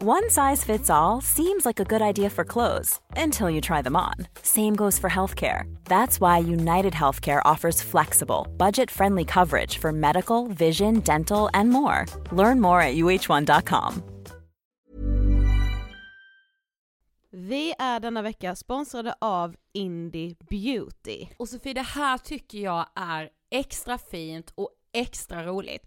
One size fits all seems like a good idea for clothes until you try them on. Same goes for healthcare. That's why United Healthcare offers flexible, budget friendly coverage for medical, vision, dental, and more. Learn more at uh1.com. Vi är denna vecka sponsrade av Indie Beauty. Och Sofie, det här tycker jag är extra fint och extra roligt.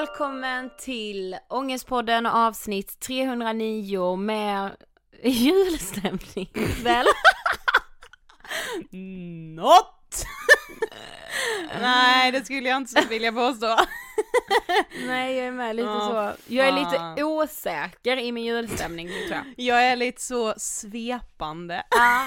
Välkommen till Ångestpodden avsnitt 309 med julstämning väl? Något! Nej det skulle jag inte vilja påstå. Nej jag är med lite Ja, så, jag är lite osäker i min julstämning tror jag. Jag är lite så svepande. Ah,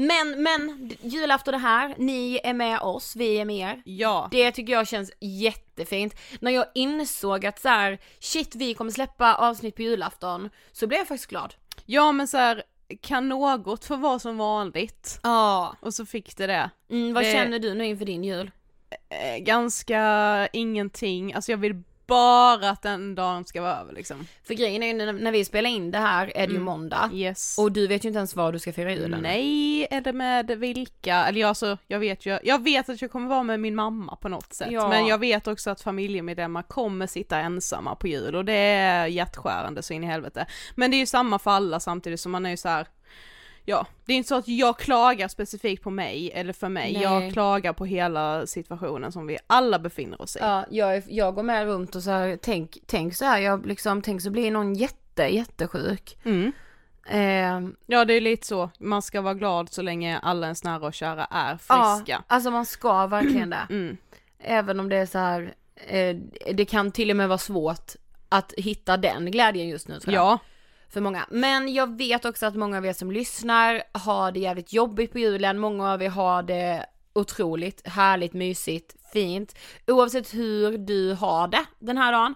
men, men julafton är här, ni är med oss, vi är med er. Ja. Det tycker jag känns jättefint. När jag insåg att så här, shit vi kommer släppa avsnitt på julafton, så blev jag faktiskt glad. Ja men så här, kan något få vara som vanligt? Ja. Och så fick det det. Mm, vad Det- känner du nu inför din jul? Eh, ganska ingenting, alltså jag vill bara att den dagen ska vara över liksom. För grejen är ju när, vi spelar in det här är det ju Mm. måndag. Yes. Och du vet ju inte ens var du ska fira julen. Nej, eller med vilka, eller jag, alltså, jag vet ju, jag vet att jag kommer vara med min mamma på något sätt, Ja. men jag vet också att familjemedlemmar kommer sitta ensamma på jul och det är hjärtskärande så in i helvete. Men det är ju samma för alla samtidigt som man är ju så här. Ja, det är inte så att jag klagar specifikt på mig eller för mig, Nej. jag klagar på hela situationen som vi alla befinner oss i. Ja, jag, jag går med runt och så här, tänk, tänk så här, jag liksom, tänk så blir någon jätte, jättesjuk. Mm. Eh, Ja det är lite så, man ska vara glad så länge alla ens nära och kära är friska. ja, alltså man ska verkligen det. Mm. Även om det är så här, eh, det kan till och med vara svårt att hitta den glädjen just nu tror jag. Ja, För många. Men jag vet också att många av er som lyssnar har det jävligt jobbigt på julen, många av er har det otroligt härligt, mysigt, fint. Oavsett hur du har det den här dagen.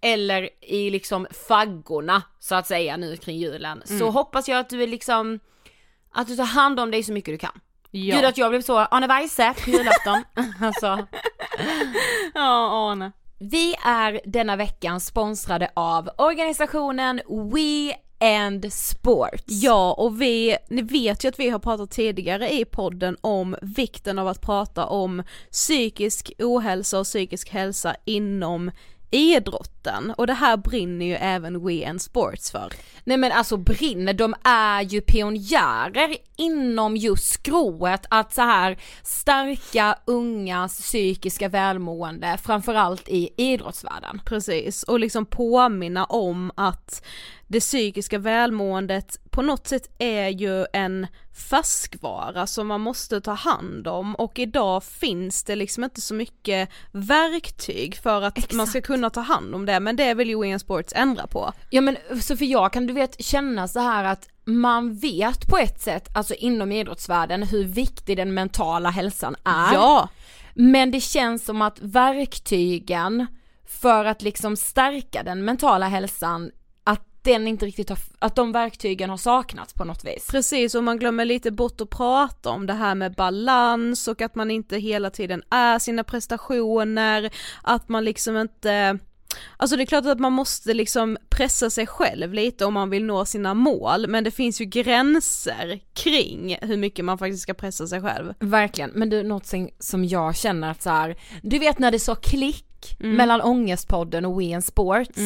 Eller i liksom faggorna så att säga nu kring julen. Mm. Så hoppas jag att du är liksom, att du tar hand om dig så mycket du kan. ja. Gud att jag blev så Arne Weise på julafton. alltså. Ja, Arne. Vi är denna veckan sponsrade av organisationen We and Sports. Ja, och vi, ni vet ju att vi har pratat tidigare i podden om vikten av att prata om psykisk ohälsa och psykisk hälsa inom idrott idrotten och det här brinner ju även We and Sports för. Nej men alltså brinner, de är ju pionjärer inom just skrået att så här stärka ungas psykiska välmående, framförallt i idrottsvärlden. Precis, och liksom påminna om att det psykiska välmåendet på något sätt är ju en färskvara som man måste ta hand om och idag finns det liksom inte så mycket verktyg för att man ska Exakt. kunna ta hand om det men det vill ju Wien Sports ändra på. Ja men så för jag kan du vet känna så här att man vet på ett sätt, alltså inom idrottsvärlden, hur viktig den mentala hälsan är. Ja, Men det känns som att verktygen för att liksom stärka den mentala hälsan, att den inte riktigt har, att de verktygen har saknats på något vis. precis och man glömmer lite bort att prata om det här med balans och att man inte hela tiden är sina prestationer, att man liksom inte Alltså det är klart att man måste liksom pressa sig själv lite om man vill nå sina mål, men det finns ju gränser kring hur mycket man faktiskt ska pressa sig själv. Verkligen, men du, något som- jag känner att så här, du vet när det sa klick Mm. mellan Ångestpodden och We Sports,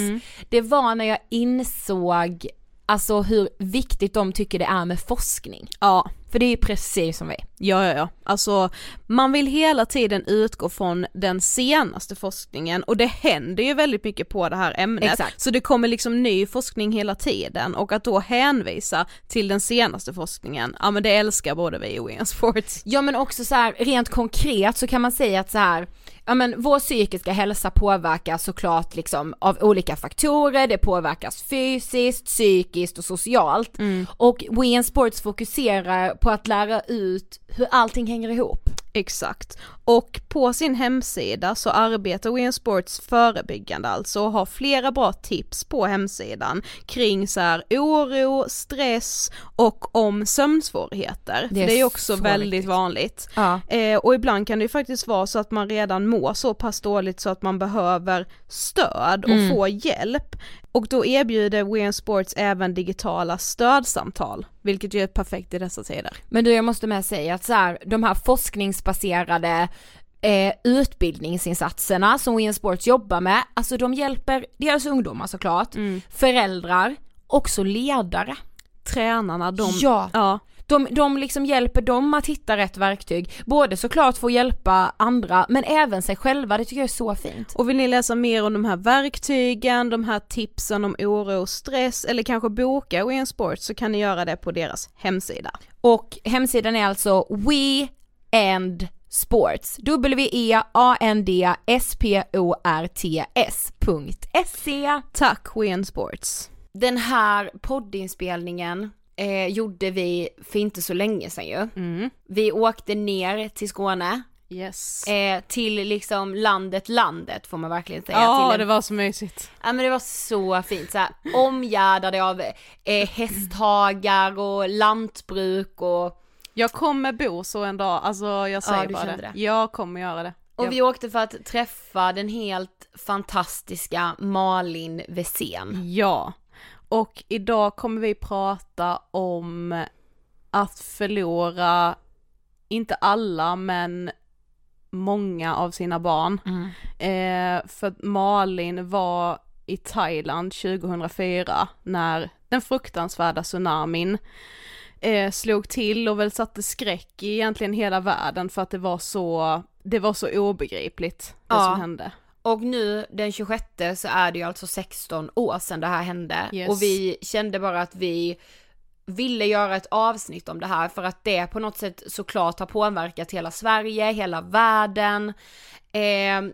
det var när jag insåg alltså hur viktigt de tycker det är med forskning. Ja, För det är ju precis som vi. Ja, ja, ja. Alltså man vill hela tiden utgå från den senaste forskningen och det händer ju väldigt mycket på det här ämnet. Exakt. Så det kommer liksom ny forskning hela tiden och att då hänvisa till den senaste forskningen, ja men det älskar både vi och Wien Sports. Ja men också så här, rent konkret så kan man säga att så här, ja men vår psykiska hälsa påverkas såklart liksom av olika faktorer, det påverkas fysiskt, psykiskt och socialt. Och We in Sports fokuserar på att lära ut hur allting hänger ihop. Exakt. Och på sin hemsida så arbetar Wien Sports förebyggande alltså och har flera bra tips på hemsidan kring så här oro, stress och om sömnsvårigheter. Det är det är också så väldigt viktigt. vanligt. Ja. Eh, och ibland kan det ju faktiskt vara så att man redan mår så pass dåligt så att man behöver stöd och Mm. få hjälp. Och då erbjuder WeN Sports även digitala stödsamtal, vilket ju är perfekt i dessa tider. Men du jag måste med säga att så här, de här forskningsbaserade eh, utbildningsinsatserna som WeN Sports jobbar med, alltså de hjälper deras ungdomar såklart, Mm. föräldrar, också ledare. Tränarna, de, Ja. ja, De, de liksom hjälper dem att hitta rätt verktyg, både såklart för att hjälpa andra men även sig själva, det tycker jag är så fint. Och vill ni läsa mer om de här verktygen, de här tipsen om oro och stress eller kanske boka WeN Sports så kan ni göra det på deras hemsida. Och hemsidan är alltså We and Sports, W-E-A-N-D-S-P-O-R-T-S.se Tack WeN Sports. Den här poddinspelningen eh, gjorde vi för inte så länge sedan ju. Mm. Vi åkte ner till Skåne, Yes. eh, till liksom landet, landet får man verkligen säga. Ja, en det var så mysigt. Ja men det var så fint, så här, omgärdade av eh, hästhagar och lantbruk och, Jag kommer bo så en dag, alltså jag säger du bara kände det. det. Jag kommer göra det. och Jag- vi åkte för att träffa den helt fantastiska Malin Wesén. Ja, och idag kommer vi prata om att förlora, inte alla men många av sina barn. Eh, för Malin var i Thailand 2004 när den fruktansvärda tsunamin eh, slog till och väl satte skräck i egentligen hela världen för att det var så, det var så obegripligt det Ja. som hände. Och nu den 26 så är det ju alltså 16 år sedan det här hände Yes. och vi kände bara att vi ville göra ett avsnitt om det här för att det på något sätt såklart har påverkat hela Sverige, hela världen. Eh,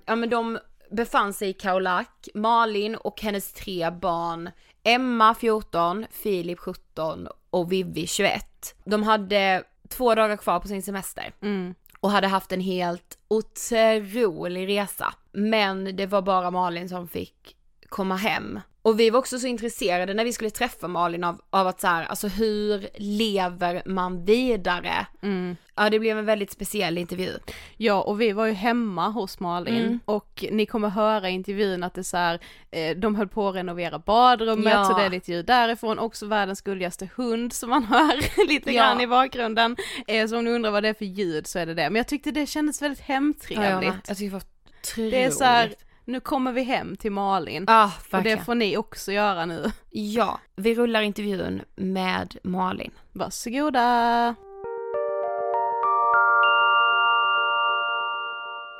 ja men de befann sig i Kaolack, Malin och hennes tre barn Emma 14, Filip 17 och Vivi 21. De hade två dagar kvar på sin semester Mm. och hade haft en helt otrolig resa. Men det var bara Malin som fick komma hem. Och vi var också så intresserade när vi skulle träffa Malin av, av att så här, alltså hur lever man vidare? Mm. Ja det blev en väldigt speciell intervju. Ja, och vi var ju hemma hos Malin Mm. och ni kommer höra i intervjun att det är så här, eh, de höll på att renovera badrummet Ja. så det är lite ljud därifrån, också världens gulligaste hund som man hör lite Ja. grann i bakgrunden. Eh, så om ni undrar vad det är för ljud så är det det, men jag tyckte det kändes väldigt Ja, jag, hemtrevligt. jag tycker det var otroligt. det är så här, nu kommer vi hem till Malin. Ja, och det får ni också göra nu. Ja, vi rullar intervjun med Malin. Varsågoda!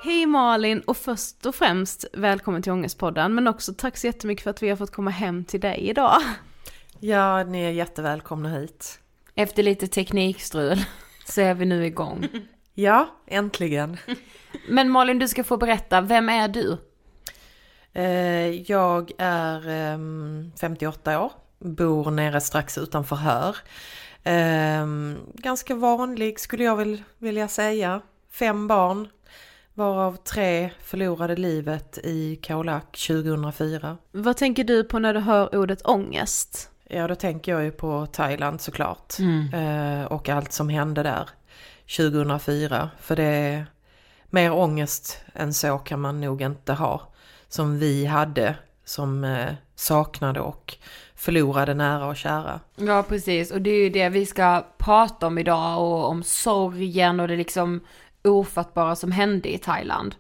Hej Malin och först och främst välkommen till Ångestpodden men också tack så jättemycket för att vi har fått komma hem till dig idag. Ja, ni är jättevälkomna hit. Efter lite teknikstrul så är vi nu igång. Ja, äntligen. Men Malin du ska få berätta, vem är du? Eh, Jag är ehm, 58 år, bor nere strax utanför Hör. Ehm, Ganska vanlig skulle jag vilja säga. Fem barn, varav tre förlorade livet i Kaolack 2004. Vad tänker du på när du hör ordet ångest? Ja, då tänker jag ju på Thailand såklart. Eh, och allt som hände där 2004. För det är mer ångest än så kan man nog inte ha. Som vi hade som eh, saknade och förlorade nära och kära. Ja precis, och det är ju det vi ska prata om idag och om sorgen och det liksom ofattbara som hände i Thailand.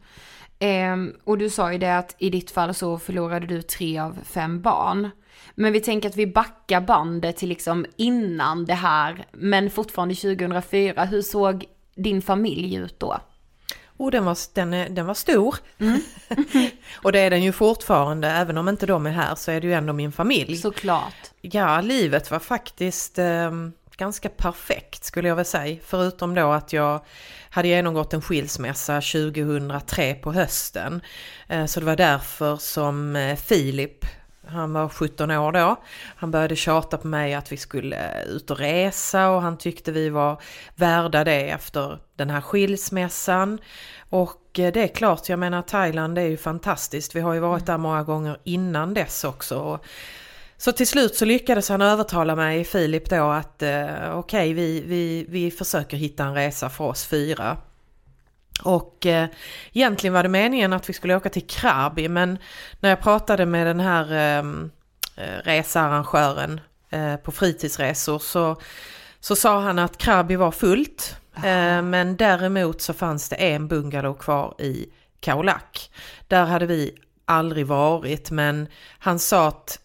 Ehm, och du sa ju det att i ditt fall så förlorade du tre av fem barn. Men vi tänker att vi backar bandet till liksom innan det här, men fortfarande 2004. Hur såg din familj ut då? Och den var, den den var stor. och det är den ju fortfarande, även om inte de är här så är det ju ändå min familj. Såklart. Ja, livet var faktiskt eh, ganska perfekt skulle jag väl säga. Förutom då att jag hade genomgått en skilsmässa 2003 på hösten. Eh, så det var därför som eh, Filip, han var 17 år då, han började tjata på mig att vi skulle ut och resa och han tyckte vi var värda det efter den här skilsmässan. Och eh, det är klart, jag menar Thailand är ju fantastiskt. Vi har ju varit där många gånger innan dess också. Så till slut så lyckades han övertala mig, Filip då, att eh, okej vi, vi, vi försöker hitta en resa för oss fyra. Och eh, egentligen var det meningen att vi skulle åka till Krabi men när jag pratade med den här eh, eh, researrangören eh, på fritidsresor så, så sa han att Krabi var fullt. Eh, men däremot så fanns det en bungalow kvar i Kaolack. Där hade vi aldrig varit men han sa att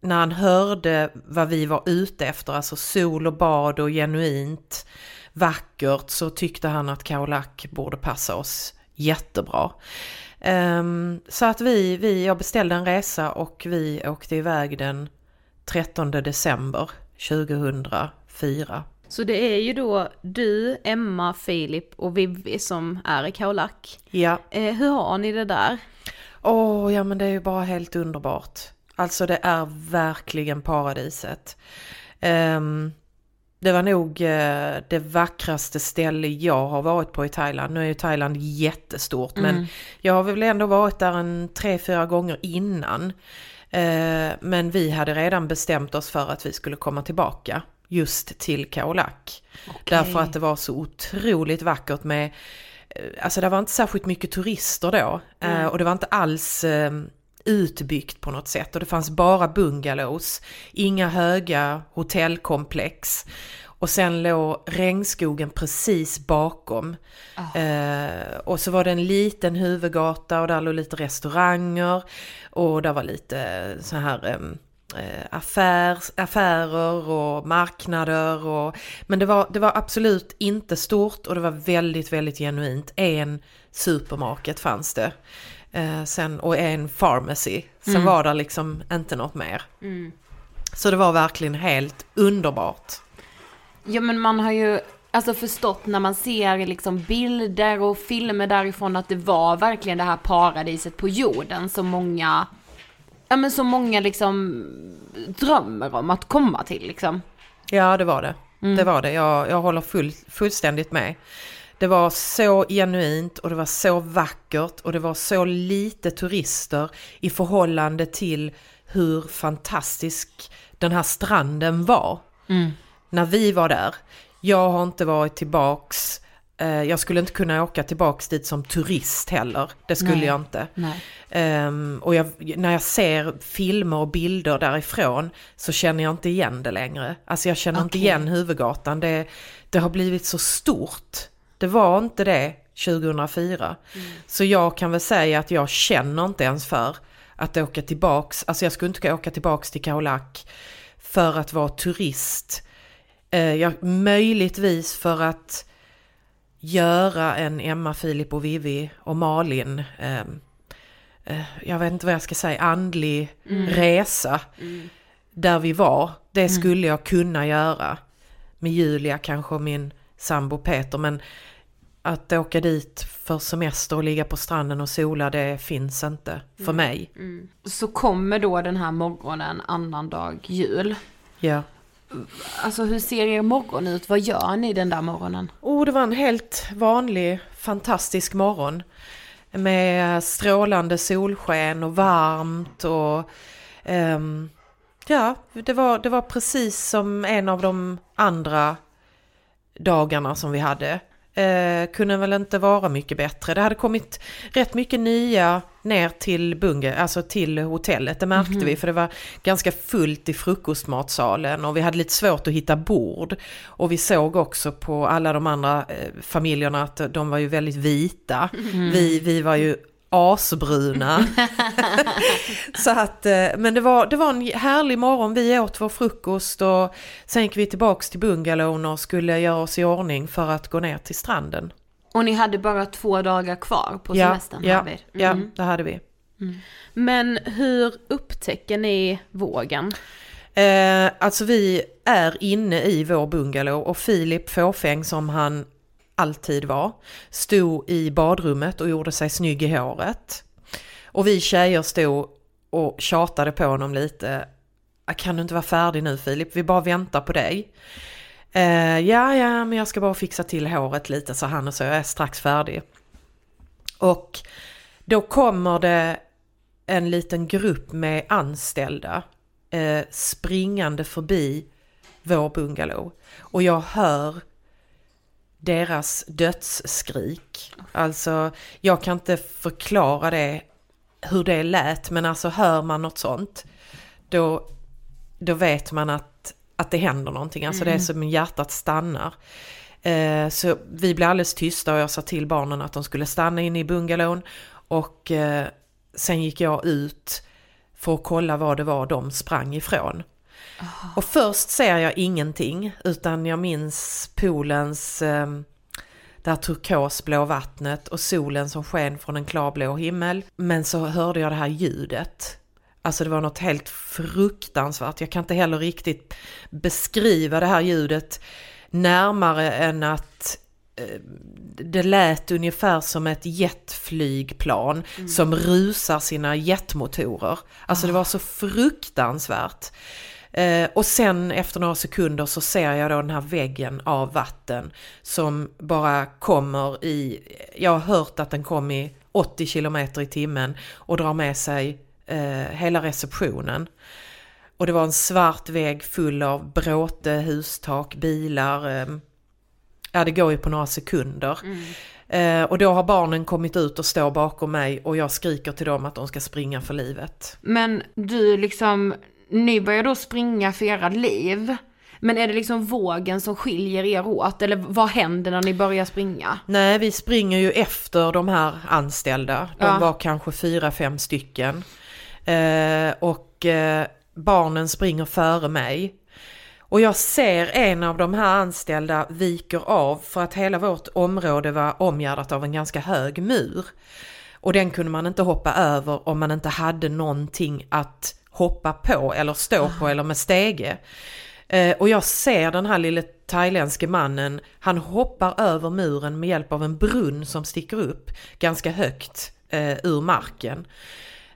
när han hörde vad vi var ute efter, alltså sol och bad och genuint vackert, så tyckte han att Kaolack borde passa oss jättebra. Um, så att vi, vi, jag beställde en resa och vi åkte iväg den 13 december 2004. Så det är ju då du, Emma, Filip och Vivi som är i Kaolack. Ja. Eh, hur har ni det där? Åh, oh, ja men det är ju bara helt underbart. Alltså det är verkligen paradiset. Um, det var nog uh, det vackraste ställe jag har varit på i Thailand. Nu är ju Thailand jättestort mm. men jag har väl ändå varit där en tre, fyra gånger innan. Uh, men vi hade redan bestämt oss för att vi skulle komma tillbaka just till Kaolack. Okay. Därför att det var så otroligt vackert med eh, Alltså det var inte särskilt mycket turister då mm. och det var inte alls utbyggt på något sätt och det fanns bara bungalows, inga höga hotellkomplex. Och sen låg regnskogen precis bakom. Oh. Eh, och så var det en liten huvudgata och där låg lite restauranger. Och där var lite så här eh, affär, affärer och marknader. Och, men det var, det var absolut inte stort och det var väldigt, väldigt genuint. En supermarket fanns det. Eh, sen, och en pharmacy. Sen mm. var det liksom inte något mer. Mm. Så det var verkligen helt underbart. Ja men man har ju alltså förstått när man ser liksom bilder och filmer därifrån att det var verkligen det här paradiset på jorden som många, ja men så många liksom drömmer om att komma till liksom. Ja det var det. Mm. Det var det, jag, jag håller full, fullständigt med. Det var så genuint och det var så vackert och det var så lite turister i förhållande till hur fantastisk den här stranden var. Mm. När vi var där. Jag har inte varit tillbaks eh, jag skulle inte kunna åka tillbaks dit som turist heller. Det skulle Nej. jag inte. Um, och jag, när jag ser filmer och bilder därifrån så känner jag inte igen det längre. Alltså jag känner okay. inte igen huvudgatan. Det, det har blivit så stort. Det var inte det 2004. Mm. Så jag kan väl säga att jag känner inte ens för att åka tillbaks, alltså jag skulle inte åka tillbaks till Kaolack för att vara turist. Eh, jag, möjligtvis för att göra en Emma, Filip och Vivi och Malin, eh, eh, jag vet inte vad jag ska säga, andlig mm. resa. Mm. Där vi var, det mm. skulle jag kunna göra. Med Julia kanske och min sambo Peter men att åka dit för semester och ligga på stranden och sola det finns inte för mm. mig. Mm. Så kommer då den här morgonen annandag jul. Ja. Alltså hur ser er morgon ut? Vad gör ni den där morgonen? Oh, det var en helt vanlig fantastisk morgon. Med strålande solsken och varmt och um, ja, det var, det var precis som en av de andra dagarna som vi hade. Eh, kunde väl inte vara mycket bättre. Det hade kommit rätt mycket nya ner till Bunge, alltså till hotellet. Det märkte mm -hmm. vi för det var ganska fullt i frukostmatsalen och vi hade lite svårt att hitta bord. Och vi såg också på alla de andra eh, familjerna att de var ju väldigt vita. Mm. Vi, vi var ju asbruna. så att, eh, men det var, det var en härlig morgon, vi åt vår frukost och sen gick vi tillbaks till bungalowen och skulle göra oss i ordning för att gå ner till stranden. Och ni hade bara två dagar kvar på semestern? Ja, mm. ja det hade vi. Mm. Men hur upptäcker ni vågen? Eh, alltså vi är inne i vår bungalow och Filip fåfäng som han alltid var, stod i badrummet och gjorde sig snygg i håret. Och vi tjejer stod och tjatade på honom lite. Ah, kan du inte vara färdig nu Filip? Vi bara väntar på dig. Eh, ja, ja, men jag ska bara fixa till håret lite, sa han och så. Jag är strax färdig. Och då kommer det en liten grupp med anställda eh, springande förbi vår bungalow. Och jag hör deras dödsskrik. Alltså, jag kan inte förklara det, hur det lät, men alltså hör man något sånt, då då vet man att, att det händer någonting. Alltså det är som hjärtat stannar. Eh, så vi blev alldeles tysta och jag sa till barnen att de skulle stanna inne i bungalowen. Och eh, sen gick jag ut för att kolla vad det var de sprang ifrån. Och först ser jag ingenting utan jag minns poolens eh, det här turkosblå vattnet och solen som sken från en klarblå himmel. Men så hörde jag det här ljudet. Alltså det var något helt fruktansvärt. Jag kan inte heller riktigt beskriva det här ljudet närmare än att eh, det lät ungefär som ett jetflygplan som rusar sina jetmotorer. Alltså det var så fruktansvärt. Eh, och sen efter några sekunder så ser jag då den här väggen av vatten som bara kommer i, jag har hört att den kom i 80 kilometer i timmen och drar med sig eh, hela receptionen. Och det var en svart vägg full av bråte, hustak, bilar. Eh, ja, det går ju på några sekunder. Eh, och då har barnen kommit ut och står bakom mig och jag skriker till dem att de ska springa för livet. Men du liksom, ni börjar då springa för era liv. Men är det liksom vågen som skiljer er åt? Eller vad händer när ni börjar springa? Nej, vi springer ju efter de här anställda. De Ja. var kanske fyra, fem stycken. Eh, och eh, barnen springer före mig. Och jag ser en av de här anställda viker av för att hela vårt område var omgärdat av en ganska hög mur. Och den kunde man inte hoppa över om man inte hade någonting att hoppa på eller stå på eller med stege. Eh, och jag ser den här lille thailändske mannen, han hoppar över muren med hjälp av en brunn som sticker upp ganska högt eh, ur marken.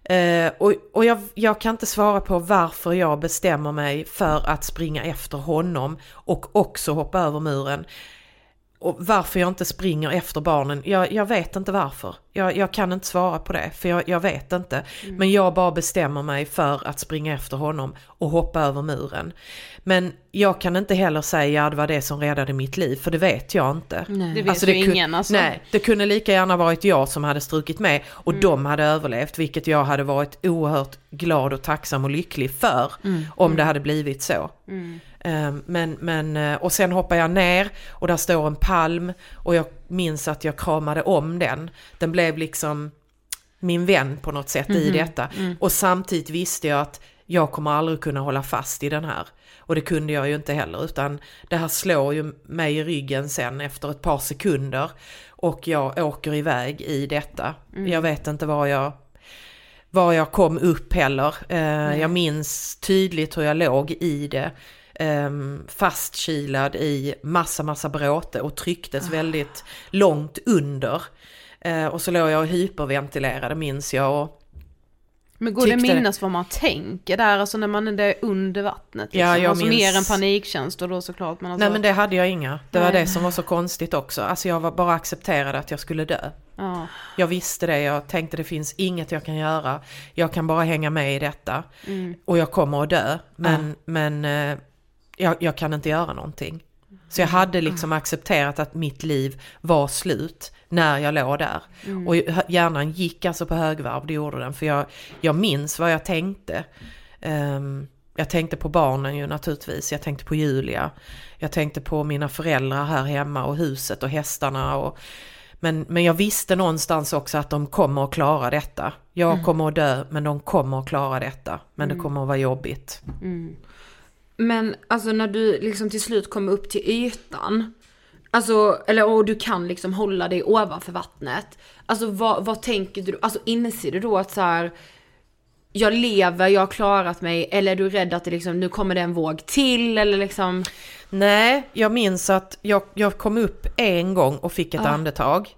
Eh, och och jag, jag kan inte svara på varför jag bestämmer mig för att springa efter honom och också hoppa över muren. Och varför jag inte springer efter barnen, jag, jag vet inte varför. Jag, jag kan inte svara på det, för jag, jag vet inte. Men jag bara bestämmer mig för att springa efter honom och hoppa över muren. Men jag kan inte heller säga att det var det som räddade mitt liv, för det vet jag inte. Det vet ju kun- ingen alltså. Nej, det kunde lika gärna varit jag som hade strukit med och Mm. de hade överlevt, vilket jag hade varit oerhört glad och tacksam och lycklig för Mm. om det hade blivit så. Eh, Men, men, eh, och sen hoppar jag ner och där står en palm och jag minns att jag kramade om den. Den blev liksom min vän på något sätt Mhm. i detta. Mm. Och samtidigt visste jag att jag kommer aldrig kunna hålla fast i den här. Och det kunde jag ju inte heller utan det här slår ju mig i ryggen sen efter ett par sekunder. Och jag åker iväg i detta. Mm. Jag vet inte var jag var jag kom upp heller. Eh, jag minns tydligt hur jag låg i det. Eh, fastkilad i massa, massa bråte och trycktes Ah. väldigt långt under. Eh, och så låg jag och hyperventilerade minns jag. Och, Men går det Tyckte det- minnas vad man tänker där, alltså när man är under vattnet? Liksom. Ja, jag alltså minns- mer en panikkänsla då såklart. Men alltså, Nej men det hade jag inga. Det var Nej. det som var så konstigt också. Alltså jag var bara accepterade att jag skulle dö. ja. Jag visste det, jag tänkte det finns inget jag kan göra. Jag kan bara hänga med i detta. Mm. Och jag kommer att dö. Men, men eh, jag, jag kan inte göra någonting. Så jag hade liksom accepterat att mitt liv var slut när jag låg där. Och hjärnan gick alltså på högvarv, det gjorde den. För jag, jag minns vad jag tänkte. Ehm, jag tänkte på barnen ju naturligtvis, jag tänkte på Julia. Jag tänkte på mina föräldrar här hemma och huset och hästarna. Och, men, men jag visste någonstans också att de kommer att klara detta. Jag kommer att dö, men de kommer att klara detta. Men det kommer att vara jobbigt. Men alltså när du liksom till slut kommer upp till ytan. Alltså, eller och du kan liksom hålla dig ovanför vattnet. Alltså vad, vad tänker du? Alltså inser du då att så här. Jag lever, jag har klarat mig. Eller är du rädd att det liksom, nu kommer det en våg till eller liksom. Nej, jag minns att jag, jag kom upp en gång och fick ett andetag.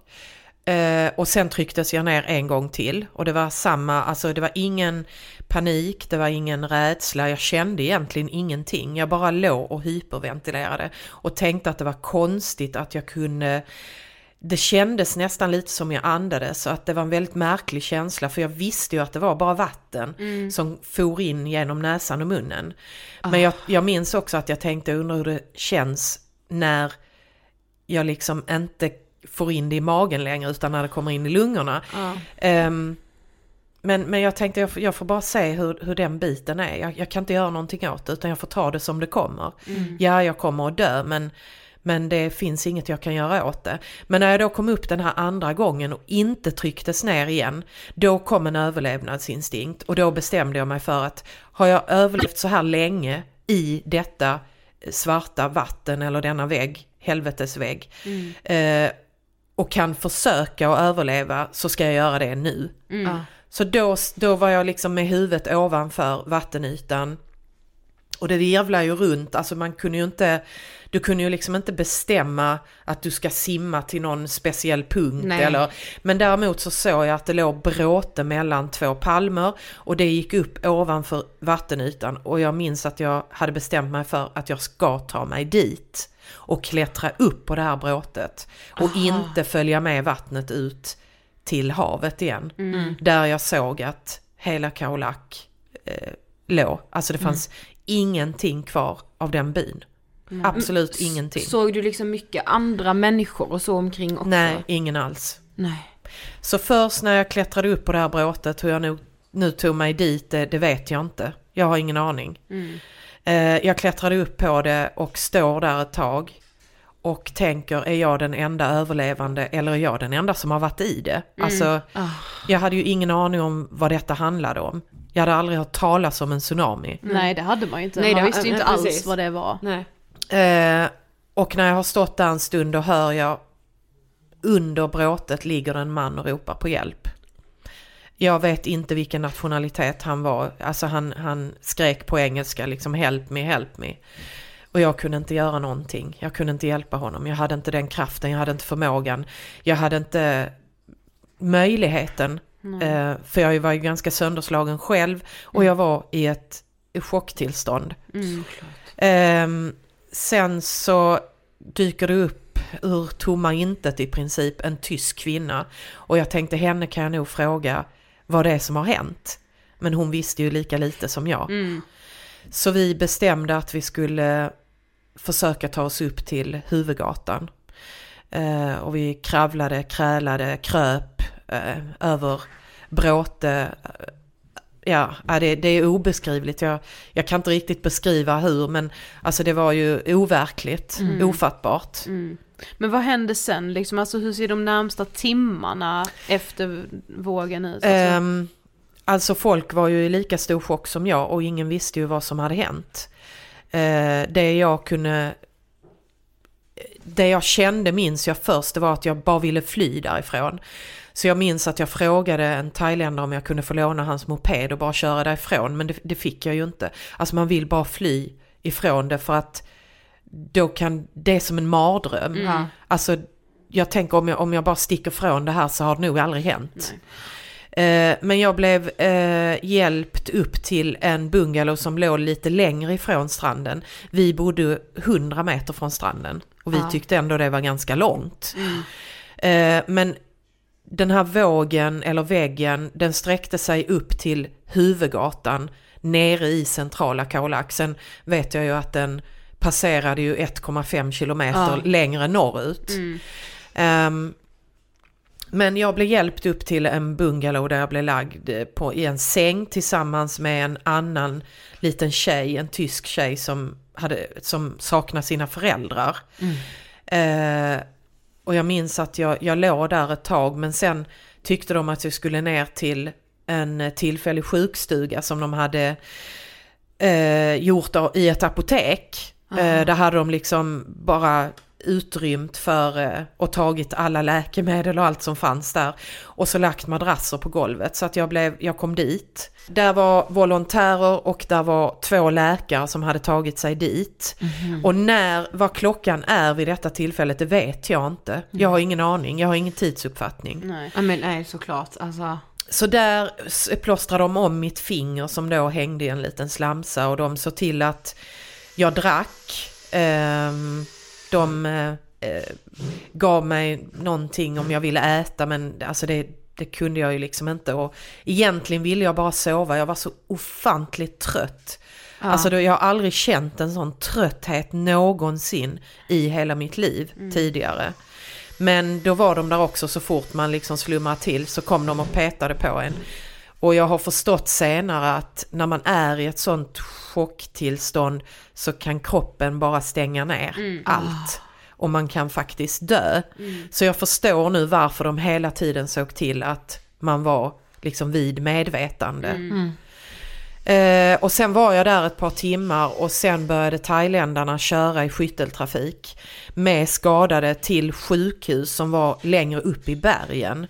Eh, och sen trycktes jag ner en gång till. Och det var samma, alltså det var ingen panik, det var ingen rädsla, jag kände egentligen ingenting. Jag bara låg och hyperventilerade och tänkte att det var konstigt att jag kunde det kändes nästan lite som jag andades så att det var en väldigt märklig känsla för jag visste ju att det var bara vatten som for in genom näsan och munnen. Men jag, jag minns också att jag tänkte, undrar hur det känns när jag liksom inte får in det i magen längre utan när det kommer in i lungorna. Ehm, men, men jag tänkte jag, får- jag får bara se hur, hur den biten är. Jag, jag kan inte göra någonting åt det utan jag får ta det som det kommer. Ja, jag kommer att dö men, men det finns inget jag kan göra åt det. Men när jag då kom upp den här andra gången och inte trycktes ner igen, då kom en överlevnadsinstinkt och då bestämde jag mig för att har jag överlevt så här länge i detta svarta vatten eller denna vägg, helvetesvägg, eh, och kan försöka att överleva så ska jag göra det nu. Mm. Så då, då var jag liksom med huvudet ovanför vattenytan. Och det virvlar ju runt, alltså man kunde ju inte, du kunde ju liksom inte bestämma att du ska simma till någon speciell punkt Nej. eller, men däremot så såg jag att det låg bråte mellan två palmer och det gick upp ovanför vattenytan och jag minns att jag hade bestämt mig för att jag ska ta mig dit och klättra upp på det här bråtet och inte följa med vattnet ut till havet igen. Där jag såg att hela Kaolak eh, låg. Alltså det fanns ingenting kvar av den byn. Absolut ingenting. Såg du liksom mycket andra människor och så omkring också? Nej, ingen alls. Nej. Så först när jag klättrade upp på det här bråtet, hur jag nu, nu tog mig dit, det, det vet jag inte. Jag har ingen aning. Eh, jag klättrade upp på det och står där ett tag och tänker, är jag den enda överlevande eller är jag den enda som har varit i det? Alltså, jag hade ju ingen aning om vad detta handlade om. Jag hade aldrig hört talas om en tsunami. Nej det hade man ju inte. Nej, man det- visste ju inte alls precis. vad det var. Nej. Eh, och när jag har stått där en stund då hör jag under bråtet ligger en man och ropar på hjälp. Jag vet inte vilken nationalitet han var, alltså han, han skrek på engelska liksom help me, help me. Och jag kunde inte göra någonting, jag kunde inte hjälpa honom, jag hade inte den kraften, jag hade inte förmågan, jag hade inte möjligheten. Eh, för jag var ju ganska sönderslagen själv och jag var i ett chocktillstånd. Ehm, sen så dyker det upp ur tomma intet i princip en tysk kvinna. Och jag tänkte henne kan jag nog fråga vad det är som har hänt. Men hon visste ju lika lite som jag. Så vi bestämde att vi skulle försöka ta oss upp till huvudgatan. Eh, och vi kravlade, krälade, kröp eh, över bråte. eh, Ja, det, det är obeskrivligt. Jag, jag kan inte riktigt beskriva hur, men alltså det var ju overkligt, ofattbart. Men vad hände sen liksom? Alltså hur ser de närmsta timmarna efter vågen ut? Alltså, ehm, alltså folk var ju i lika stor chock som jag och ingen visste ju vad som hade hänt. Uh, det jag kunde... Det jag kände minns jag först, det var att jag bara ville fly därifrån. Så jag minns att jag frågade en thailändare om jag kunde få låna hans moped och bara köra därifrån, men det, det fick jag ju inte. Alltså man vill bara fly ifrån det för att då kan, det är som en mardröm. Ja. Alltså jag tänker om jag, om jag bara sticker från det här så har det nog aldrig hänt. Eh, men jag blev eh, hjälpt upp till en bungalow som låg lite längre ifrån stranden. Vi bodde 100 meter från stranden och vi Ja. tyckte ändå det var ganska långt. Eh, men den här vågen eller väggen den sträckte sig upp till huvudgatan nere i centrala Kaolack. Sen vet jag ju att den passerade ju 1,5 kilometer Ja. längre norrut. Ehm, men jag blev hjälpt upp till en bungalow där jag blev lagd eh, på, i en säng tillsammans med en annan liten tjej, en tysk tjej som, hade, som saknar sina föräldrar. Eh, och jag minns att jag, jag låg där ett tag men sen tyckte de att jag skulle ner till en eh, tillfällig sjukstuga som de hade eh, gjort i ett apotek. Eh, där hade de liksom bara utrymt för eh, och tagit alla läkemedel och allt som fanns där. Och så lagt madrasser på golvet så att jag, blev, jag kom dit. Där var volontärer och där var två läkare som hade tagit sig dit. Och när, vad klockan är vid detta tillfället det vet jag inte. Jag har ingen aning, jag har ingen tidsuppfattning. Nej. Ja, men nej, såklart. Alltså. Så där plåstrade de om mitt finger som då hängde i en liten slamsa och de såg till att jag drack. Ehm, de eh, gav mig någonting om jag ville äta men alltså det, det kunde jag ju liksom inte och egentligen ville jag bara sova, jag var så ofantligt trött. Alltså då, jag har aldrig känt en sån trötthet någonsin i hela mitt liv tidigare. Men då var de där också så fort man liksom slumrar till så kom de och petade på en. Och jag har förstått senare att när man är i ett sånt chocktillstånd så kan kroppen bara stänga ner allt. Och man kan faktiskt dö. Så jag förstår nu varför de hela tiden såg till att man var liksom vid medvetande. Eh, och sen var jag där ett par timmar och sen började thailändarna köra i skytteltrafik med skadade till sjukhus som var längre upp i bergen.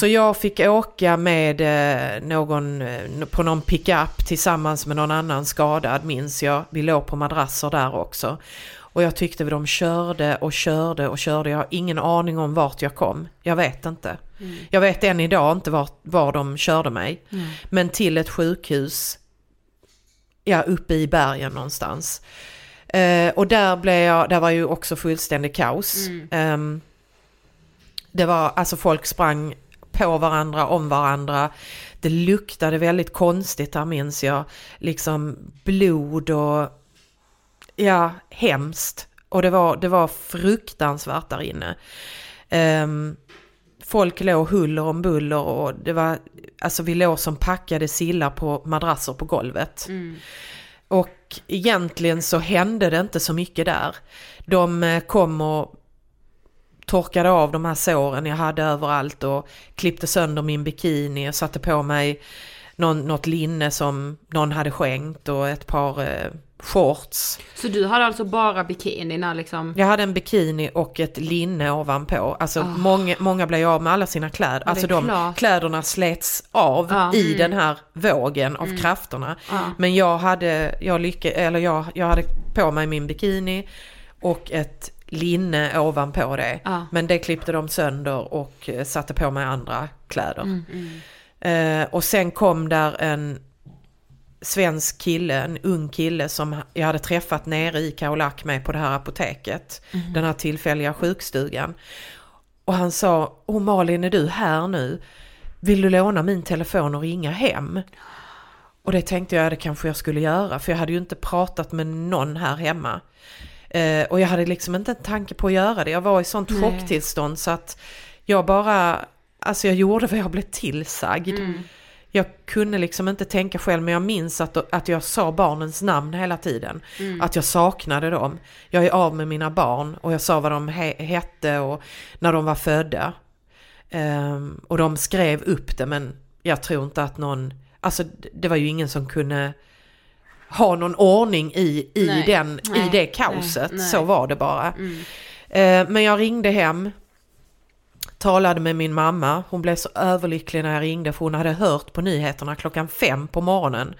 Så jag fick åka med eh, någon eh, på någon pickup tillsammans med någon annan skadad minns jag. Vi låg på madrasser där också. Och jag tyckte de körde och körde och körde. Jag har ingen aning om vart jag kom. Jag vet inte. Jag vet än idag inte var, var de körde mig. Men till ett sjukhus, ja uppe i bergen någonstans. Eh, och där blev jag, där var ju också fullständig kaos. Ehm, det var, alltså folk sprang på varandra, om varandra. Det luktade väldigt konstigt där minns jag. Liksom blod och ja, hemskt. Och det var, det var fruktansvärt där inne. Ehm, folk låg huller om buller och det var, alltså vi låg som packade sillar på madrasser på golvet. Och egentligen så hände det inte så mycket där. De eh, kom och torkade av de här såren jag hade överallt och klippte sönder min bikini och satte på mig någon, något linne som någon hade skänkt och ett par eh, shorts. Så du hade alltså bara bikini när liksom... Jag hade en bikini och ett linne ovanpå. Alltså många, många blev av med alla sina kläder. Är Alltså de klart. kläderna slets av Ja. i den här vågen av krafterna. Ja. Men jag hade, jag, lycka, eller jag, jag hade på mig min bikini och ett linne ovanpå det. Ja. Men det klippte de sönder och eh, satte på mig andra kläder. Eh, och sen kom där en svensk kille, en ung kille som jag hade träffat nere i Kaolak med på det här apoteket. Den här tillfälliga sjukstugan. Och han sa, Åh Malin är du här nu? Vill du låna min telefon och ringa hem? Och det tänkte jag det kanske jag skulle göra för jag hade ju inte pratat med någon här hemma. Eh, och jag hade liksom inte en tanke på att göra det. Jag var i sånt Nej. chocktillstånd så att jag bara, alltså jag gjorde vad jag blev tillsagd. Jag kunde liksom inte tänka själv men jag minns att, att jag sa barnens namn hela tiden. Att jag saknade dem. Jag är av med mina barn och jag sa vad de he- hette och när de var födda. Ehm, och de skrev upp det men jag tror inte att någon, alltså det var ju ingen som kunde ha någon ordning i, i, Nej, den, i nej, det kaoset. nej. Så var det bara. Eh, men jag ringde hem, talade med min mamma. Hon blev så överlycklig när jag ringde för hon hade hört på nyheterna klockan fem på morgonen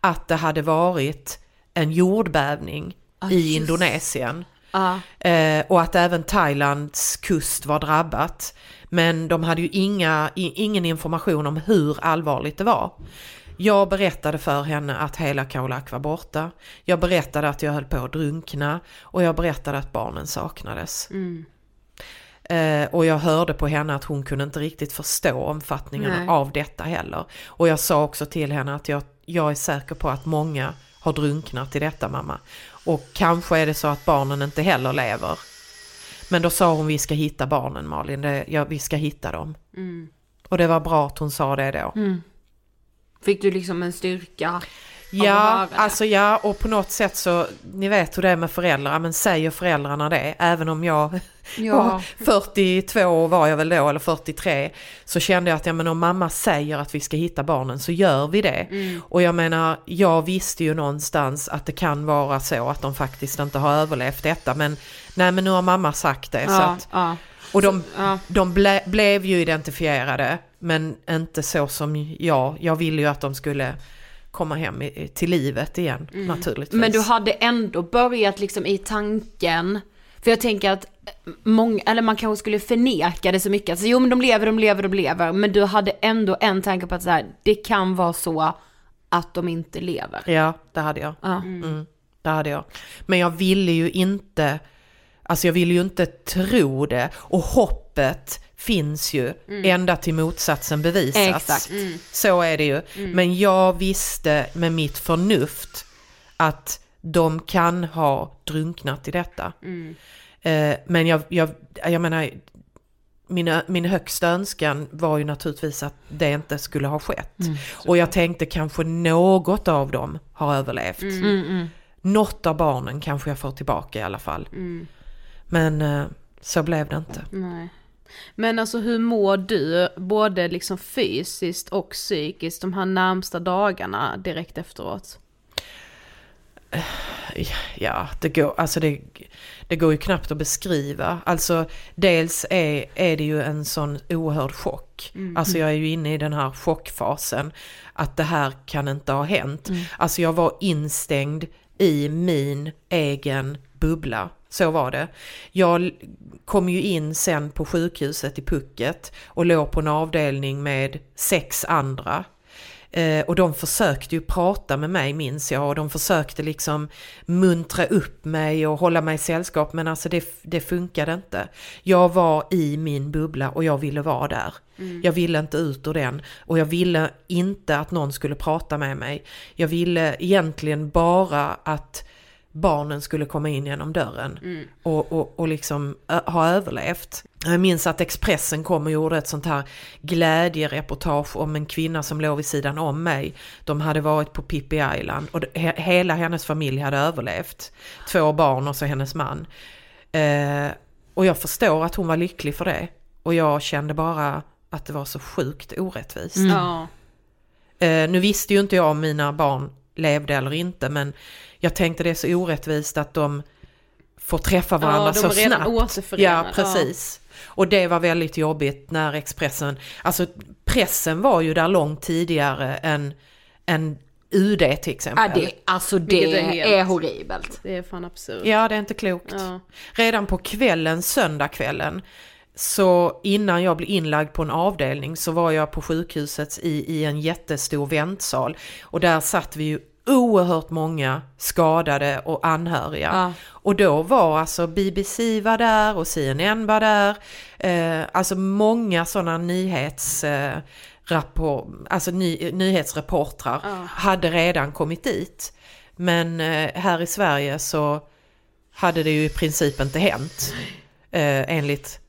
att det hade varit en jordbävning i Indonesien. Ja. Eh, och att även Thailands kust var drabbat. Men de hade ju inga, ingen information om hur allvarligt det var. Jag berättade för henne att hela Kaolak var borta. Jag berättade att jag höll på att drunkna och jag berättade att barnen saknades. Eh, och jag hörde på henne att hon kunde inte riktigt förstå omfattningen Nej. av detta heller. Och jag sa också till henne att jag, jag är säker på att många har drunknat i detta mamma. Och kanske är det så att barnen inte heller lever. Men då sa hon vi ska hitta barnen Malin, det, ja, vi ska hitta dem. Och det var bra att hon sa det då. Fick du liksom en styrka? Ja, alltså ja, och på något sätt så, ni vet hur det är med föräldrar, men säger föräldrarna det, även om jag Ja. var 42 var jag väl då, eller 43, så kände jag att ja, men om mamma säger att vi ska hitta barnen så gör vi det. Och jag menar, jag visste ju någonstans att det kan vara så att de faktiskt inte har överlevt detta, men nej men nu har mamma sagt det. Så Ja, att, ja. och de, de ble, blev ju identifierade, men inte så som jag. Jag ville ju att de skulle komma hem i, till livet igen naturligtvis. Mm. Men du hade ändå börjat liksom i tanken, för jag tänker att många, eller man kanske skulle förneka det så mycket, alltså jo men de lever, de lever, de lever, men du hade ändå en tanke på att så här, det kan vara så att de inte lever. Ja, det hade jag. Ja. Mm, det hade jag. Men jag ville ju inte, alltså jag ville ju inte tro det. Och hoppet finns ju ända till motsatsen bevisats. Mm. Exakt. Mm. Så är det ju. Men jag visste med mitt förnuft att de kan ha drunknat i detta. Mm. Eh, men jag, jag, jag menar, min, min högsta önskan var ju naturligtvis att det inte skulle ha skett. Mm. Och jag tänkte kanske något av dem har överlevt. Mm, mm, Något av barnen kanske jag får tillbaka i alla fall. Mm. Men eh, så blev det inte. Nej. Men alltså hur mår du, både liksom fysiskt och psykiskt de här närmsta dagarna direkt efteråt? Ja, det går, alltså det, det går ju knappt att beskriva. Alltså dels är, är det ju en sån oerhörd chock. Alltså jag är ju inne i den här chockfasen. Att det här kan inte ha hänt. Alltså jag var instängd i min egen bubbla. Så var det. Jag kom ju in sen på sjukhuset i Pucket och låg på en avdelning med sex andra. Eh, och de försökte ju prata med mig minns jag och de försökte liksom muntra upp mig och hålla mig i sällskap men alltså det, det funkade inte. Jag var i min bubbla och jag ville vara där. Jag ville inte ut ur den och jag ville inte att någon skulle prata med mig. Jag ville egentligen bara att barnen skulle komma in genom dörren och, och, och liksom ha överlevt. Jag minns att Expressen kom och gjorde ett sånt här glädjereportage om en kvinna som låg vid sidan om mig. De hade varit på Pippi Island och he, hela hennes familj hade överlevt. Två barn och så hennes man. Eh, och jag förstår att hon var lycklig för det. Och jag kände bara att det var så sjukt orättvist. Ja. Eh, nu visste ju inte jag om mina barn levde eller inte men jag tänkte det är så orättvist att de får träffa varandra Ja, så snabbt. Ja, precis. Och det var väldigt jobbigt när Expressen, alltså pressen var ju där långt tidigare än, än UD till exempel. Ja, det, alltså det Vilket är är, horribelt. Det är fan absurt. Ja, det är inte klokt. Ja. Redan på kvällen, söndagskvällen, så innan jag blev inlagd på en avdelning så var jag på sjukhuset i, i en jättestor väntsal. Och där satt vi ju oerhört många skadade och anhöriga. Ja. Och då var alltså BBC var där och CNN var där. Eh, alltså många sådana nyhets... Eh, rapport, alltså ny, nyhetsreportrar hade redan kommit dit. Men eh, här i Sverige så hade det ju i princip inte hänt eh, enligt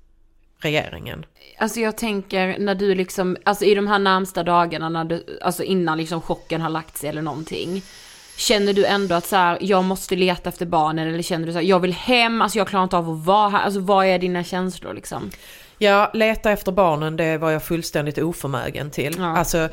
regeringen. Alltså jag tänker när du liksom, alltså i de här närmsta dagarna när du, alltså innan liksom chocken har lagt sig eller någonting. Känner du ändå att så här, jag måste leta efter barnen eller känner du så här, jag vill hem, alltså jag klarar inte av att vara här, alltså vad är dina känslor liksom? Ja, leta efter barnen det var jag fullständigt oförmögen till. Ja, alltså,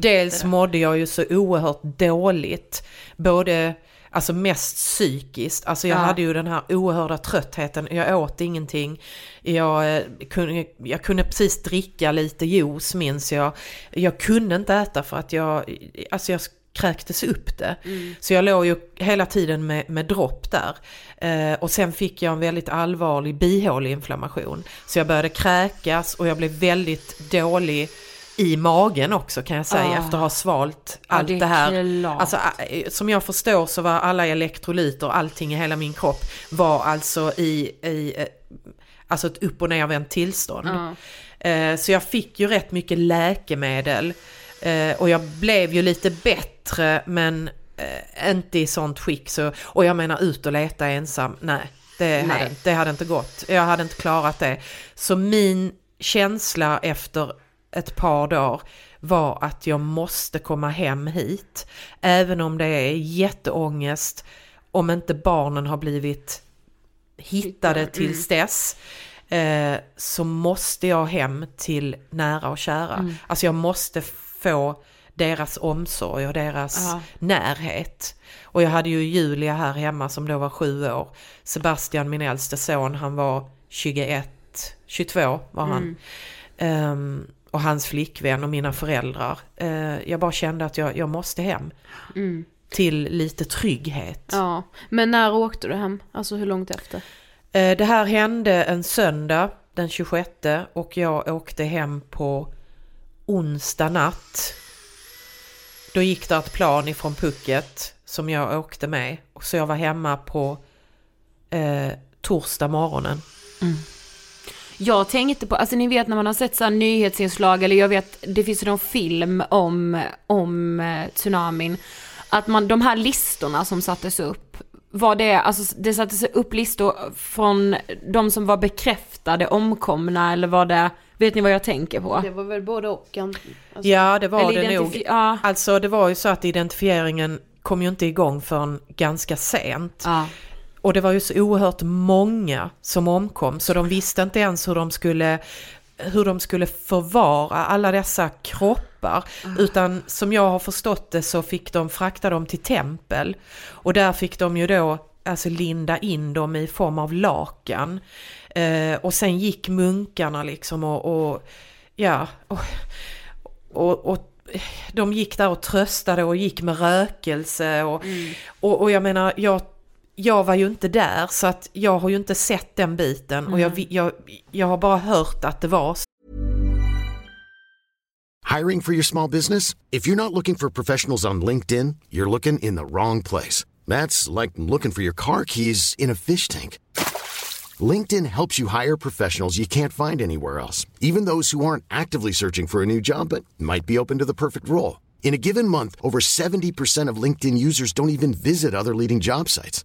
dels det. mådde jag ju så oerhört dåligt. Både, alltså mest psykiskt. Alltså jag Ja. hade ju den här oerhörda tröttheten. Jag åt ingenting. Jag, eh, kunde, jag kunde precis dricka lite juice minns jag. Jag kunde inte äta för att jag, alltså jag kräktes upp det. Så jag låg ju hela tiden med, med dropp där. Eh, och sen fick jag en väldigt allvarlig bihåleinflammation. Så jag började kräkas och jag blev väldigt dålig i magen också kan jag säga Ah. efter att ha svalt allt det det här. klart. Alltså, eh, som jag förstår så var alla elektrolyter, allting i hela min kropp var alltså i, i eh, alltså ett upp och nervänt tillstånd. Eh, Så jag fick ju rätt mycket läkemedel och jag blev ju lite bättre men inte i sånt skick. Så, och jag menar ut och leta ensam, nej. Det hade, det hade inte gått. Jag hade inte klarat det. Så min känsla efter ett par dagar var att jag måste komma hem hit. Även om det är jätteångest om inte barnen har blivit hittade tills dess. Eh, så måste jag hem till nära och kära. Alltså jag måste få deras omsorg och deras Ja. närhet. Och jag hade ju Julia här hemma som då var sju år. Sebastian, min äldste son, han var 21, 22 var han. Ehm, och hans flickvän och mina föräldrar. Eh, jag bara kände att jag, jag måste hem. Till lite trygghet. Ja. Men när åkte du hem? Alltså hur långt efter? Eh, Det här hände en söndag den 26 och jag åkte hem på onsdag natt. Då gick det ett plan ifrån Pucket som jag åkte med. Så jag var hemma på eh, torsdag morgonen. Jag tänkte på, alltså ni vet när man har sett så här nyhetsinslag eller jag vet, det finns ju någon film om, om eh, tsunamin. Att man, de här listorna som sattes upp var det, alltså det sattes upp listor från de som var bekräftade omkomna eller var det, vet ni vad jag tänker på? Det var väl både och. Alltså, Ja, det var Eller det nog. ja. Alltså det var ju så att identifieringen kom ju inte igång förrän ganska sent. Ja. Och det var ju så oerhört många som omkom så de visste inte ens hur de skulle hur de skulle förvara alla dessa kroppar. Utan som jag har förstått det så fick de frakta dem till tempel. Och där fick de ju då alltså linda in dem i form av lakan. Eh, och sen gick munkarna liksom och, och ja, och, och, och de gick där och tröstade och gick med rökelse och, och, och jag menar, jag, jag var ju inte där så att jag har ju inte sett den biten och jag, vi- jag, jag har bara hört att det var Hiring for your small business? If you're not looking for professionals on LinkedIn, you're looking in the wrong place. That's like looking for your car keys in a fish tank. LinkedIn helps you hire professionals you can't find anywhere else, even those who aren't actively searching for a new job but might be open to the perfect role. In a given month, over 70% of LinkedIn users don't even visit other leading job sites.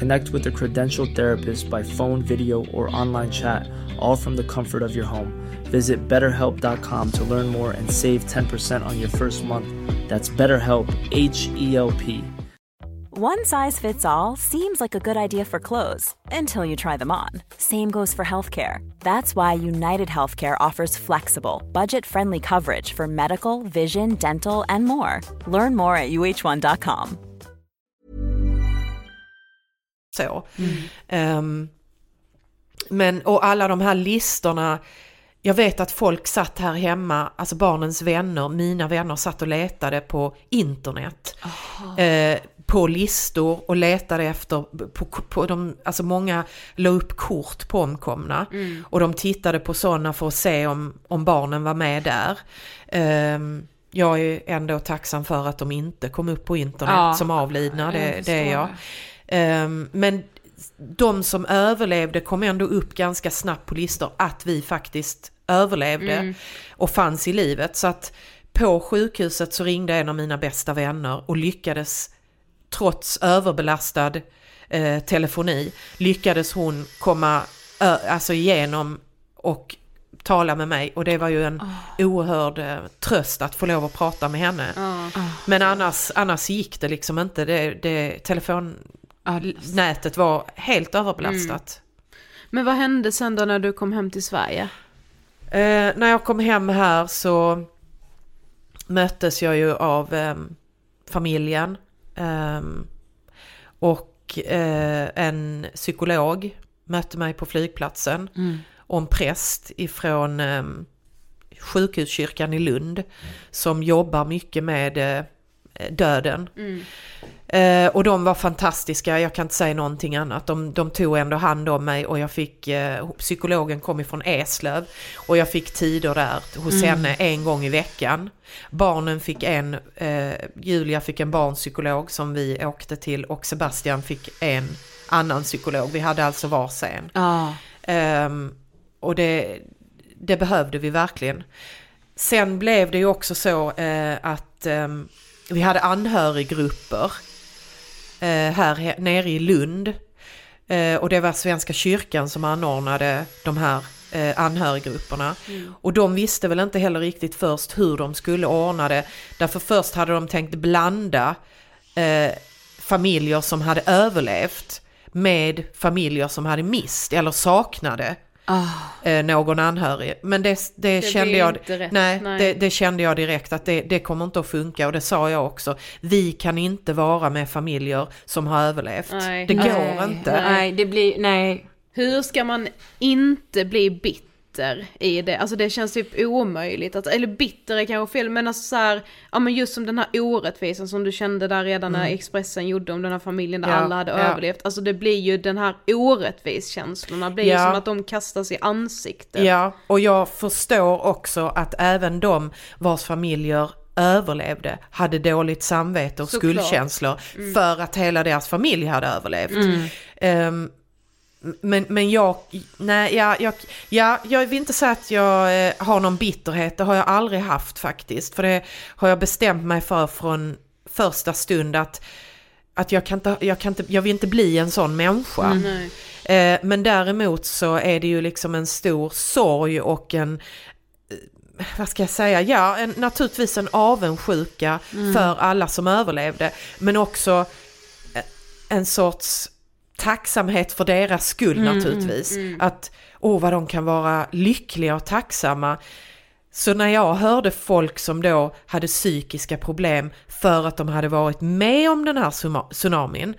Connect with a credentialed therapist by phone, video, or online chat, all from the comfort of your home. Visit betterhelp.com to learn more and save 10% on your first month. That's BetterHelp, H E L P. One size fits all seems like a good idea for clothes until you try them on. Same goes for healthcare. That's why United Healthcare offers flexible, budget friendly coverage for medical, vision, dental, and more. Learn more at uh1.com. så. Ehm, men och alla de här listorna, jag vet att folk satt här hemma, alltså barnens vänner, mina vänner satt och letade på internet. Eh, på listor och letade efter, på, på de, alltså många la upp kort på omkomna. Och de tittade på sådana för att se om, om barnen var med där. Ehm, jag är ändå tacksam för att de inte kom upp på internet Ja. som avlidna, det, det är jag. Ehm, men de som överlevde kom ändå upp ganska snabbt på listor att vi faktiskt överlevde och fanns i livet. Så att på sjukhuset så ringde en av mina bästa vänner och lyckades trots överbelastad eh, telefoni lyckades hon komma ö, alltså igenom och tala med mig och det var ju en oerhörd eh, tröst att få lov att prata med henne. Men annars, annars gick det liksom inte. Det, det, telefonnätet var helt överbelastat. Men vad hände sen då när du kom hem till Sverige? Eh, när jag kom hem här så möttes jag ju av ehm, familjen ehm, och eh, en psykolog mötte mig på flygplatsen och en präst ifrån um, sjukhuskyrkan i Lund som jobbar mycket med eh, döden. Eh, och de var fantastiska, jag kan inte säga någonting annat. De, de tog ändå hand om mig och jag fick, eh, psykologen kom ifrån Eslöv och jag fick tider där hos henne en gång i veckan. Barnen fick en, eh, Julia fick en barnpsykolog som vi åkte till och Sebastian fick en annan psykolog. Vi hade alltså varsin. Ja. Ehm, och det, det behövde vi verkligen. Sen blev det ju också så eh, att ehm, vi hade anhöriggrupper eh, här he- nere i Lund. Eh, och det var Svenska kyrkan som anordnade de här eh, anhöriggrupperna. Och de visste väl inte heller riktigt först hur de skulle ordna det. Därför först hade de tänkt blanda eh, familjer som hade överlevt med familjer som hade mist eller saknade eh, någon anhörig. Men det, det, kände blir jag, rätt, nej, nej. Det, det kände jag direkt att det, det kommer inte att funka och det sa jag också. Vi kan inte vara med familjer som har överlevt. Nej. Det går Nej, inte. Nej, det blir, nej. Hur ska man inte bli bitter bitter i det, alltså det känns typ omöjligt, att, eller bitter är kanske fel, men alltså så här, ja men just som den här orättvisan som du kände där redan när Expressen gjorde om den här familjen där Mm. Ja, alla hade ja. överlevt, alltså det blir ju den här orättvis-känslorna blir ju Ja. som att de kastas i ansiktet. Ja, och jag förstår också att även de vars familjer överlevde hade dåligt samvete och Såklart. skuldkänslor för att hela deras familj hade överlevt. Ehm, men, men jag, nej, ja, jag, ja, jag vill inte säga att jag eh, har någon bitterhet, det har jag aldrig haft faktiskt. För det har jag bestämt mig för från första stund att, att jag, kan inte, jag, kan inte, jag vill inte bli en sån människa. Nej. Eh, men däremot så är det ju liksom en stor sorg och en, eh, vad ska jag säga, ja en, naturligtvis en avundsjuka för alla som överlevde. Men också eh, en sorts tacksamhet för deras skull naturligtvis. Att, åh vad de kan vara lyckliga och tacksamma. Så när jag hörde folk som då hade psykiska problem för att de hade varit med om den här tsunamin,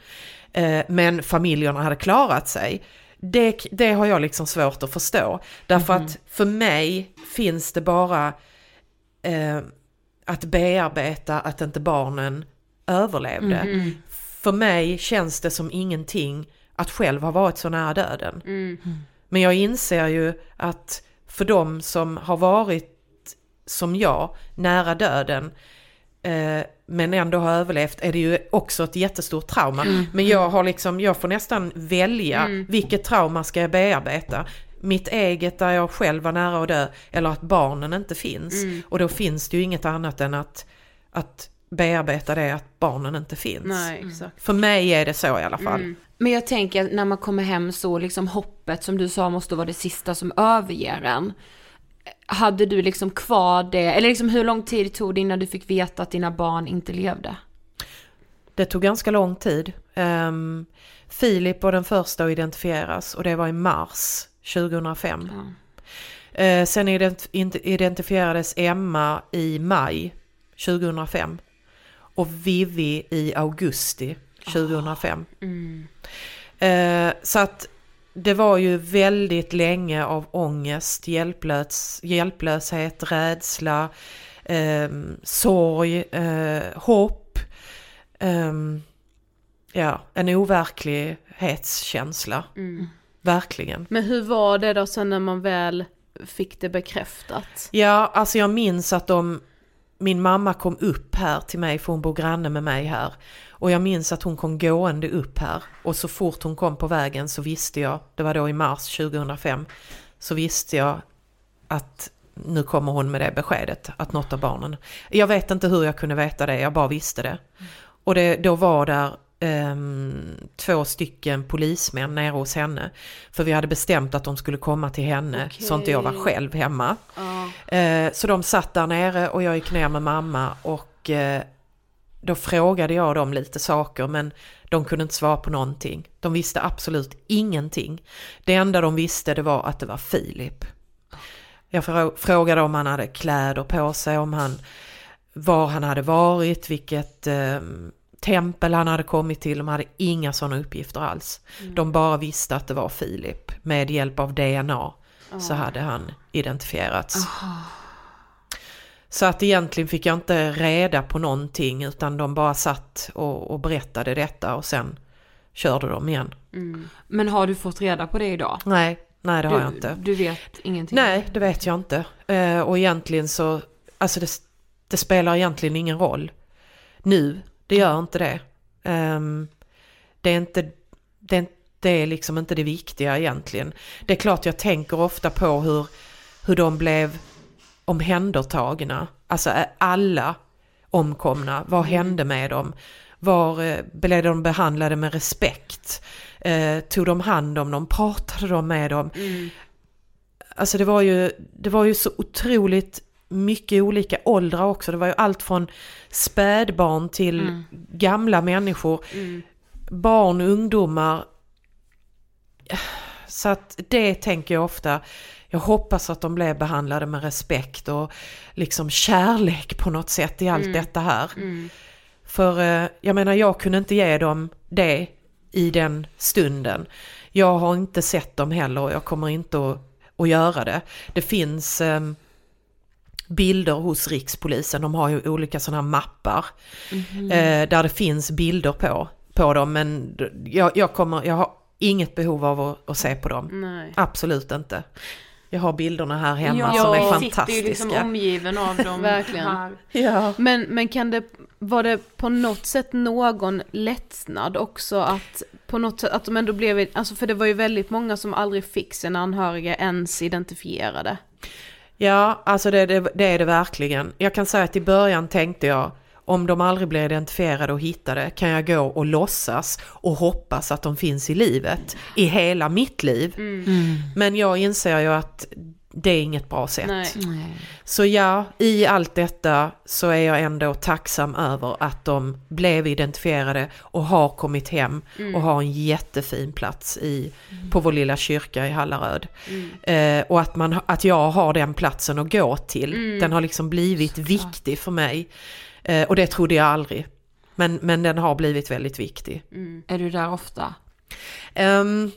eh, men familjerna hade klarat sig, det, det har jag liksom svårt att förstå. Därför att för mig finns det bara eh, att bearbeta att inte barnen överlevde. För mig känns det som ingenting att själv ha varit så nära döden. Men jag inser ju att för de som har varit som jag, nära döden, eh, men ändå har överlevt, är det ju också ett jättestort trauma. Men jag har liksom, jag får nästan välja vilket trauma ska jag bearbeta. Mitt eget där jag själv var nära att dö, eller att barnen inte finns. Och då finns det ju inget annat än att, att bearbeta det att barnen inte finns. Nej, exakt. För mig är det så i alla fall. Men jag tänker att när man kommer hem så liksom hoppet som du sa måste vara det sista som överger en. Hade du liksom kvar det, eller liksom hur lång tid tog det innan du fick veta att dina barn inte levde? Det tog ganska lång tid. Um, Filip var den första att identifieras och det var i mars 2005. Eh, sen identifierades Emma i maj 2005 och Vivi i augusti 2005. Eh, så att det var ju väldigt länge av ångest, hjälplös, hjälplöshet, rädsla, eh, sorg, eh, hopp. ehm, ja, en overklighetskänsla. Verkligen. Men hur var det då sen när man väl fick det bekräftat? Ja, alltså jag minns att de, min mamma kom upp här till mig för hon bor granne med mig här. Och jag minns att hon kom gående upp här och så fort hon kom på vägen så visste jag, det var då i mars 2005, så visste jag att nu kommer hon med det beskedet att något av barnen. Jag vet inte hur jag kunde veta det, jag bara visste det. Och det, då var där två stycken polismän nere hos henne. För vi hade bestämt att de skulle komma till henne så inte jag var själv hemma. Eh, så de satt där nere och jag gick ner med mamma och eh, då frågade jag dem lite saker men de kunde inte svara på någonting. De visste absolut ingenting. Det enda de visste det var att det var Filip. Jag frå- frågade om han hade kläder på sig, om han, var han hade varit, vilket eh, tempel han hade kommit till. De hade inga sådana uppgifter alls. De bara visste att det var Filip. Med hjälp av DNA så hade han identifierats. Så att egentligen fick jag inte reda på någonting utan de bara satt och, och berättade detta och sen körde de igen. Men har du fått reda på det idag? Nej, nej det har du, jag inte. Du vet ingenting? Nej, det vet jag inte. Eh, och egentligen så, alltså det, det spelar egentligen ingen roll. Nu, det gör inte det. Ehm, det är inte, det är, det är liksom inte det viktiga egentligen. Det är klart jag tänker ofta på hur, hur de blev omhändertagna. Alltså alla omkomna, vad hände med dem? Var eh, blev de behandlade med respekt? Eh, tog de hand om dem? Pratade de med dem? Alltså det var ju, det var ju så otroligt mycket olika åldrar också. Det var ju allt från spädbarn till gamla människor. Barn, ungdomar. Så att det tänker jag ofta. Jag hoppas att de blev behandlade med respekt och liksom kärlek på något sätt i allt detta här. För eh, jag menar jag kunde inte ge dem det i den stunden. Jag har inte sett dem heller och jag kommer inte att, att göra det. Det finns eh, bilder hos Rikspolisen, de har ju olika sådana mappar Mhm. eh, där det finns bilder på, på dem men jag, jag, kommer, jag har inget behov av att, att se på dem. Nej. Absolut inte. Jag har bilderna här hemma Ja, som är fantastiska. sitter ju liksom omgiven av dem Verkligen. här. Ja. Men, men kan det, var det på något sätt någon lättnad också att på något sätt att de ändå blev, alltså för det var ju väldigt många som aldrig fick sina anhöriga ens identifierade. Ja, alltså det, det, det är det verkligen. Jag kan säga att i början tänkte jag om de aldrig blir identifierade och hittade kan jag gå och låtsas och hoppas att de finns i livet i hela mitt liv. Men jag inser ju att det är inget bra sätt. Nej. Så ja, i allt detta så är jag ändå tacksam över att de blev identifierade och har kommit hem och har en jättefin plats i, på vår lilla kyrka i Hallaröd. Eh, och att, man, att jag har den platsen att gå till. Den har liksom blivit viktig för mig. Eh, och det trodde jag aldrig. Men, men den har blivit väldigt viktig. Är du där ofta? Ehm,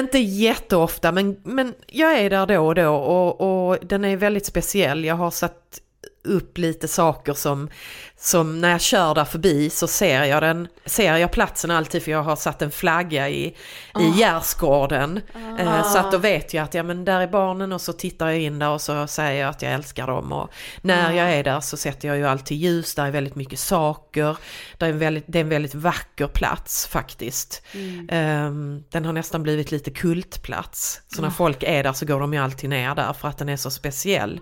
inte jätteofta men, men jag är där då och då och, och den är väldigt speciell. Jag har satt upp lite saker som, som när jag kör där förbi så ser jag den, ser jag platsen alltid för jag har satt en flagga i, i Gärsgården. Eh, Så att då vet jag att ja men där är barnen och så tittar jag in där och så säger jag att jag älskar dem. Och när jag är där så sätter jag ju alltid ljus, där är väldigt mycket saker. Det är en väldigt, det är en väldigt vacker plats faktiskt. Ehm, den har nästan blivit lite kultplats. Så när folk är där så går de ju alltid ner där för att den är så speciell.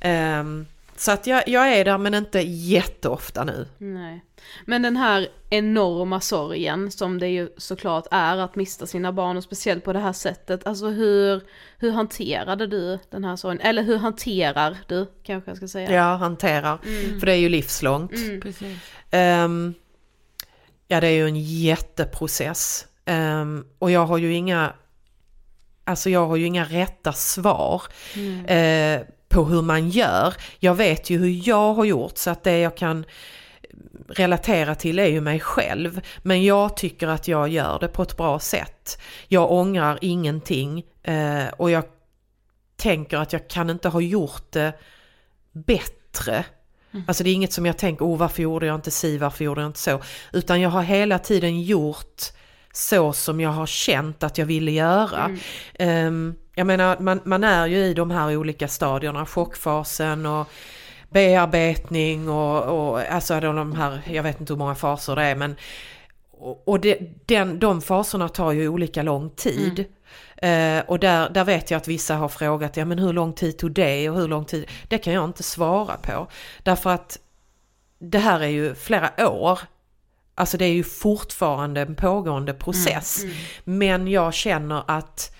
Ehm, så att jag, jag är där men inte jätteofta nu. Nej. Men den här enorma sorgen som det ju såklart är att mista sina barn och speciellt på det här sättet. Alltså hur, hur hanterade du den här sorgen? Eller hur hanterar du kanske jag ska säga? Jag hanterar, för det är ju livslångt. Precis. Ehm, ja det är ju en jätteprocess. Ehm, och jag har ju inga, alltså jag har ju inga rätta svar eh, på hur man gör. Jag vet ju hur jag har gjort så att det jag kan relatera till är ju mig själv. Men jag tycker att jag gör det på ett bra sätt. Jag ångrar ingenting eh, och jag tänker att jag kan inte ha gjort det bättre. Alltså det är inget som jag tänker, oh varför gjorde jag inte si, varför gjorde jag inte så. Utan jag har hela tiden gjort så som jag har känt att jag ville göra. Ehm, jag menar, man, man är ju i de här olika stadierna, chockfasen och bearbetning och, och alltså de här, jag vet inte hur många faser det är men och det, den, de faserna tar ju olika lång tid. Eh, och där, där vet jag att vissa har frågat, ja men hur lång tid tog det och hur lång tid? Det kan jag inte svara på. Därför att det här är ju flera år. Alltså det är ju fortfarande en pågående process. Men jag känner att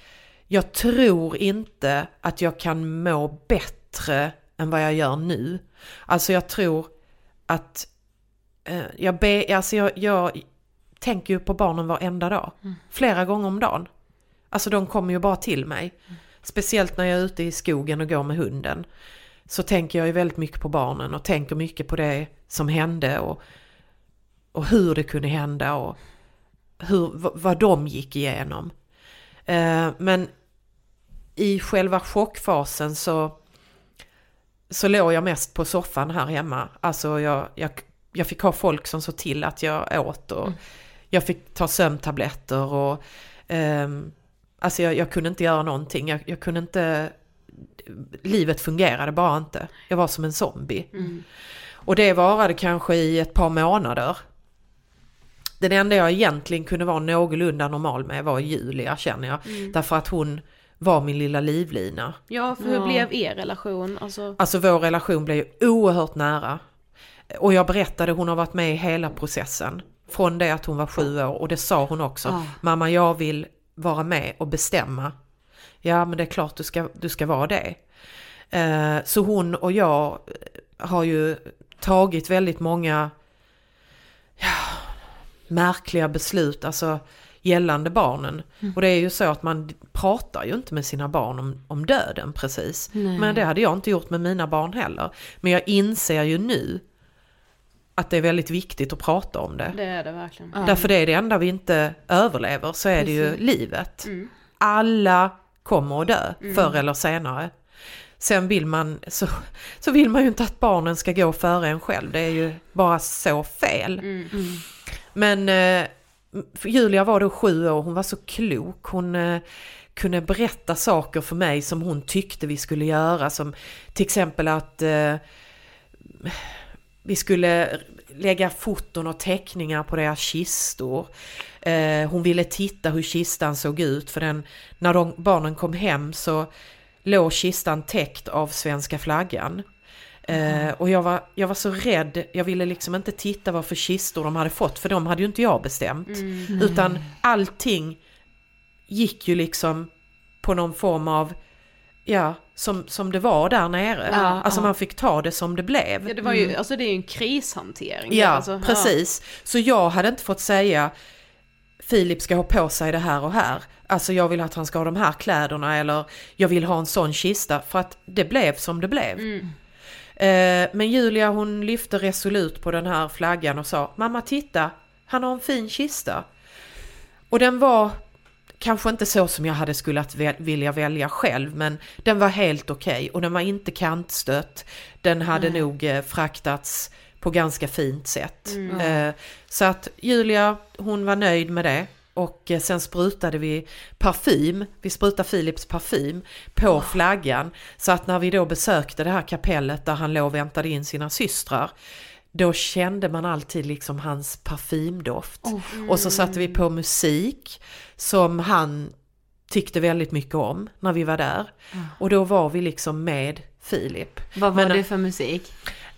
jag tror inte att jag kan må bättre än vad jag gör nu. Alltså jag tror att eh, jag, be, alltså jag, jag tänker ju på barnen varenda dag. Flera gånger om dagen. Alltså de kommer ju bara till mig. Speciellt när jag är ute i skogen och går med hunden. Så tänker jag ju väldigt mycket på barnen och tänker mycket på det som hände och, och hur det kunde hända och hur, vad de gick igenom. Eh, men i själva chockfasen så, så låg jag mest på soffan här hemma. Alltså jag, jag, jag fick ha folk som såg till att jag åt och jag fick ta sömntabletter och ehm, alltså jag, jag kunde inte göra någonting. Jag, jag kunde inte, livet fungerade bara inte. Jag var som en zombie. Och det varade kanske i ett par månader. Den enda jag egentligen kunde vara någorlunda normal med var Julia känner jag. Därför att hon var min lilla livlina. Ja, för hur blev er relation? Alltså, Alltså vår relation blev oerhört nära. Och jag berättade, hon har varit med i hela processen. Från det att hon var sju år och det sa hon också. Ja. Mamma jag vill vara med och bestämma. Ja men det är klart du ska, du ska vara det. Eh, så hon och jag har ju tagit väldigt många ja, märkliga beslut, alltså gällande barnen. Och det är ju så att man pratar ju inte med sina barn om, om döden precis. Men det hade jag inte gjort med mina barn heller. Men jag inser ju nu att det är väldigt viktigt att prata om det. det är det verkligen. Därför det är det enda vi inte överlever, så är det ju livet. Alla kommer att dö förr eller senare. Sen vill man, så, så vill man ju inte att barnen ska gå före en själv, det är ju bara så fel. Men eh, Julia var då sju år, hon var så klok, hon eh, kunde berätta saker för mig som hon tyckte vi skulle göra, som till exempel att eh, vi skulle lägga foton och teckningar på deras kistor. Eh, hon ville titta hur kistan såg ut för den, när de, barnen kom hem så låg kistan täckt av svenska flaggan. Eh, och jag var, jag var så rädd, jag ville liksom inte titta vad för kistor de hade fått för de hade ju inte jag bestämt. Utan allting gick ju liksom på någon form av, ja, som, som det var där nere. Ja, alltså ja. man fick ta det som det blev. Ja, det var ju, alltså det är ju en krishantering. Ja, alltså, precis. Så jag hade inte fått säga Filip ska ha på sig det här och här. Alltså jag vill att han ska ha de här kläderna eller jag vill ha en sån kista för att det blev som det blev. Eh, men Julia hon lyfte resolut på den här flaggan och sa Mamma titta, han har en fin kista. Och den var kanske inte så som jag hade skulle vilja välja själv men den var helt okej och den var inte kantstött. Den hade nog eh, fraktats på ganska fint sätt. Eh, så att Julia hon var nöjd med det och eh, sen sprutade vi parfym, vi sprutade Philips parfym på flaggan. Så att när vi då besökte det här kapellet där han låg och väntade in sina systrar då kände man alltid liksom hans parfymdoft. Och så satte vi på musik som han tyckte väldigt mycket om när vi var där. Och då var vi liksom med Filip. Vad var Men- det för musik?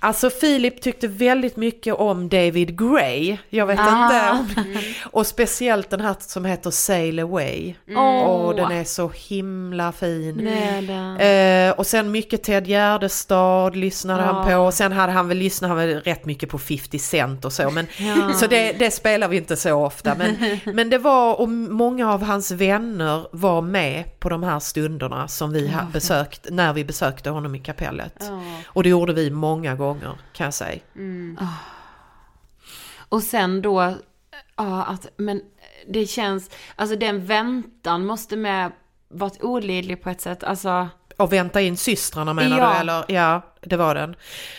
Alltså Filip tyckte väldigt mycket om David Gray. Jag vet Ah. inte om... Och speciellt den här som heter Sail Away. Åh, den är så himla fin. Eh, och sen mycket Ted Gärdestad lyssnade han på. Och sen hade han väl lyssnat han väl rätt mycket på 50 Cent och så. Men, Så det, det spelar vi inte så ofta. Men, men det var, och många av hans vänner var med på de här stunderna som vi ha besökt, när vi besökte honom i kapellet. Och det gjorde vi många gånger kan jag säga. Och sen då, ja att, men det känns, alltså den väntan måste med varit olidlig på ett sätt, alltså. Och vänta in systrarna menar Ja. du? Eller? Ja, det var den.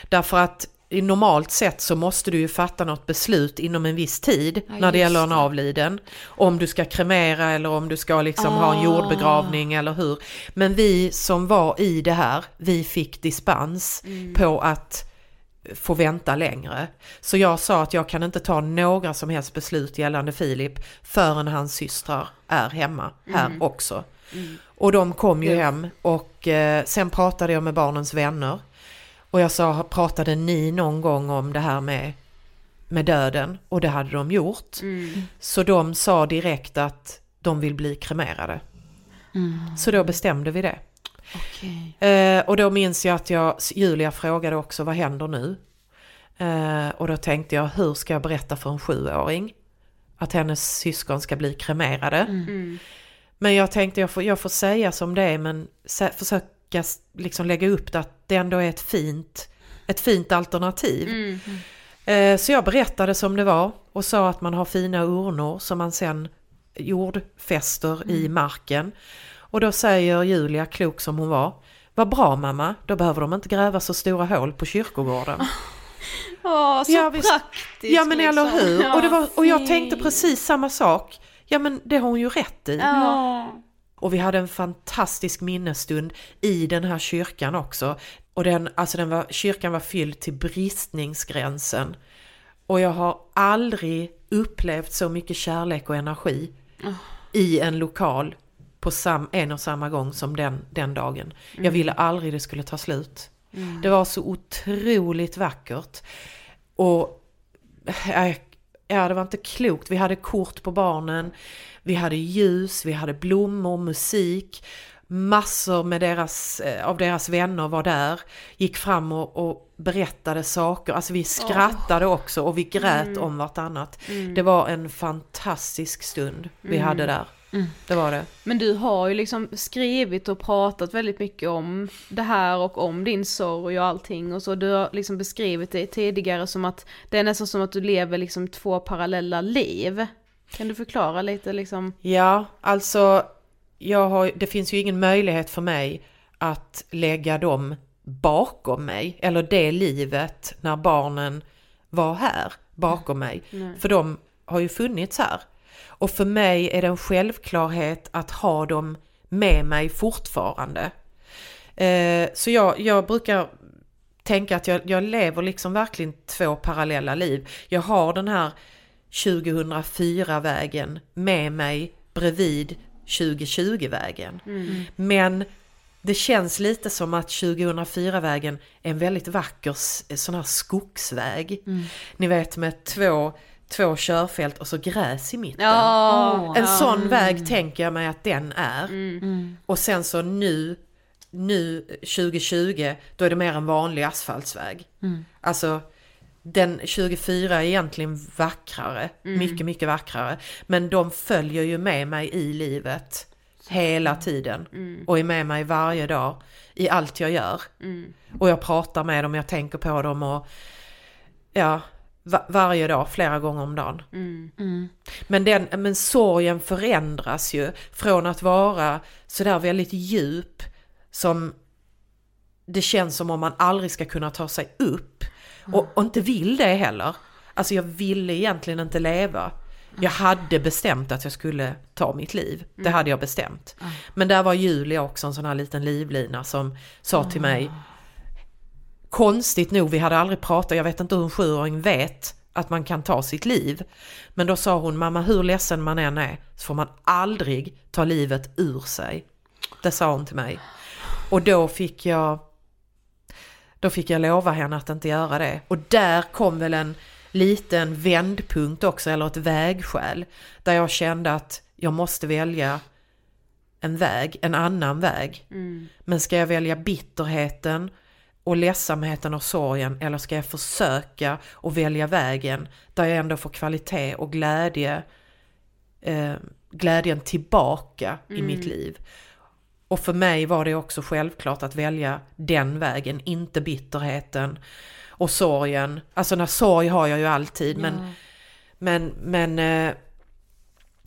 Därför att i normalt sett så måste du ju fatta något beslut inom en viss tid när det gäller en avliden. Om du ska kremera eller om du ska liksom ha en Ah. jordbegravning eller hur. Men vi som var i det här, vi fick dispens Mm. på att få vänta längre. Så jag sa att jag kan inte ta några som helst beslut gällande Filip förrän hans systrar är hemma här Mm. också. Och de kom ju hem och eh, sen pratade jag med barnens vänner. Och jag sa, pratade ni någon gång om det här med, med döden? Och det hade de gjort. Så de sa direkt att de vill bli kremerade. Så då bestämde vi det. Okej. Eh, och då minns jag att jag, Julia frågade också vad händer nu? Eh, och då tänkte jag hur ska jag berätta för en sjuåring att hennes syskon ska bli kremerade? Men jag tänkte jag får, jag får säga som det är men sä, försöka liksom lägga upp det att det ändå är ett fint, ett fint alternativ. Eh, så jag berättade som det var och sa att man har fina urnor som man sen jordfäster i marken. Och då säger Julia, klok som hon var, vad bra mamma, då behöver de inte gräva så stora hål på kyrkogården. Åh, så Ja, visst. praktiskt Ja men eller liksom. hur, och, det var, och jag tänkte precis samma sak. Ja men det har hon ju rätt i. Och vi hade en fantastisk minnesstund i den här kyrkan också. Och den, alltså den var, kyrkan var fylld till bristningsgränsen. Och jag har aldrig upplevt så mycket kärlek och energi i en lokal på sam, en och samma gång som den, den dagen. Jag ville aldrig det skulle ta slut. Det var så otroligt vackert. Och äh, ja, det var inte klokt. Vi hade kort på barnen, vi hade ljus, vi hade blommor, musik. Massor med deras, eh, av deras vänner var där, gick fram och, och berättade saker. Alltså vi skrattade också och vi grät om vartannat. Det var en fantastisk stund vi hade där. Det var det. Men du har ju liksom skrivit och pratat väldigt mycket om det här och om din sorg och allting och så. Du har liksom beskrivit det tidigare som att det är nästan som att du lever liksom två parallella liv. Kan du förklara lite liksom? Ja, alltså jag har, det finns ju ingen möjlighet för mig att lägga dem bakom mig, eller det livet när barnen var här bakom mig. För de har ju funnits här. Och för mig är det en självklarhet att ha dem med mig fortfarande. Eh, så jag, jag brukar tänka att jag, jag lever liksom verkligen två parallella liv. Jag har den här 2004-vägen med mig bredvid 2020-vägen. Men det känns lite som att 2004-vägen är en väldigt vacker sån här skogsväg. Ni vet med två, två körfält och så gräs i mitten. Ja, En sån väg tänker jag mig att den är. Och sen så nu, nu 2020, då är det mer en vanlig asfaltsväg. Alltså den 24 är egentligen vackrare, mycket, mycket vackrare. Men de följer ju med mig i livet hela tiden. Och är med mig varje dag i allt jag gör. Och jag pratar med dem, jag tänker på dem och ja, varje dag, flera gånger om dagen. Men, den, men sorgen förändras ju från att vara sådär väldigt djup som det känns som om man aldrig ska kunna ta sig upp och, och inte vill det heller. Alltså jag ville egentligen inte leva. Jag hade bestämt att jag skulle ta mitt liv. Det hade jag bestämt. Men där var Julia också en sån här liten livlina som sa till mig Konstigt nog, vi hade aldrig pratat, jag vet inte hur en sjuåring vet att man kan ta sitt liv. Men då sa hon, mamma hur ledsen man än är så får man aldrig ta livet ur sig. Det sa hon till mig. Och då fick jag då fick jag lova henne att inte göra det. Och där kom väl en liten vändpunkt också, eller ett vägskäl. Där jag kände att jag måste välja en väg, en annan väg. Men ska jag välja bitterheten och ledsamheten och sorgen eller ska jag försöka och välja vägen där jag ändå får kvalitet och glädje, eh, glädjen tillbaka i mitt liv. Och för mig var det också självklart att välja den vägen, inte bitterheten och sorgen. Alltså när sorg har jag ju alltid men, men, men eh,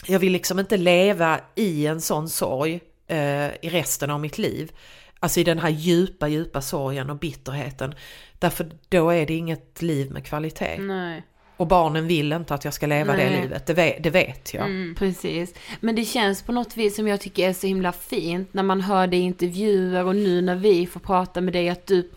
jag vill liksom inte leva i en sån sorg eh, i resten av mitt liv. Alltså i den här djupa, djupa sorgen och bitterheten. Därför då är det inget liv med kvalitet. Nej. Och barnen vill inte att jag ska leva det Nej. livet, det vet, det vet jag. Precis. Men det känns på något vis som jag tycker är så himla fint när man hör dig i intervjuer och nu när vi får prata med dig att du,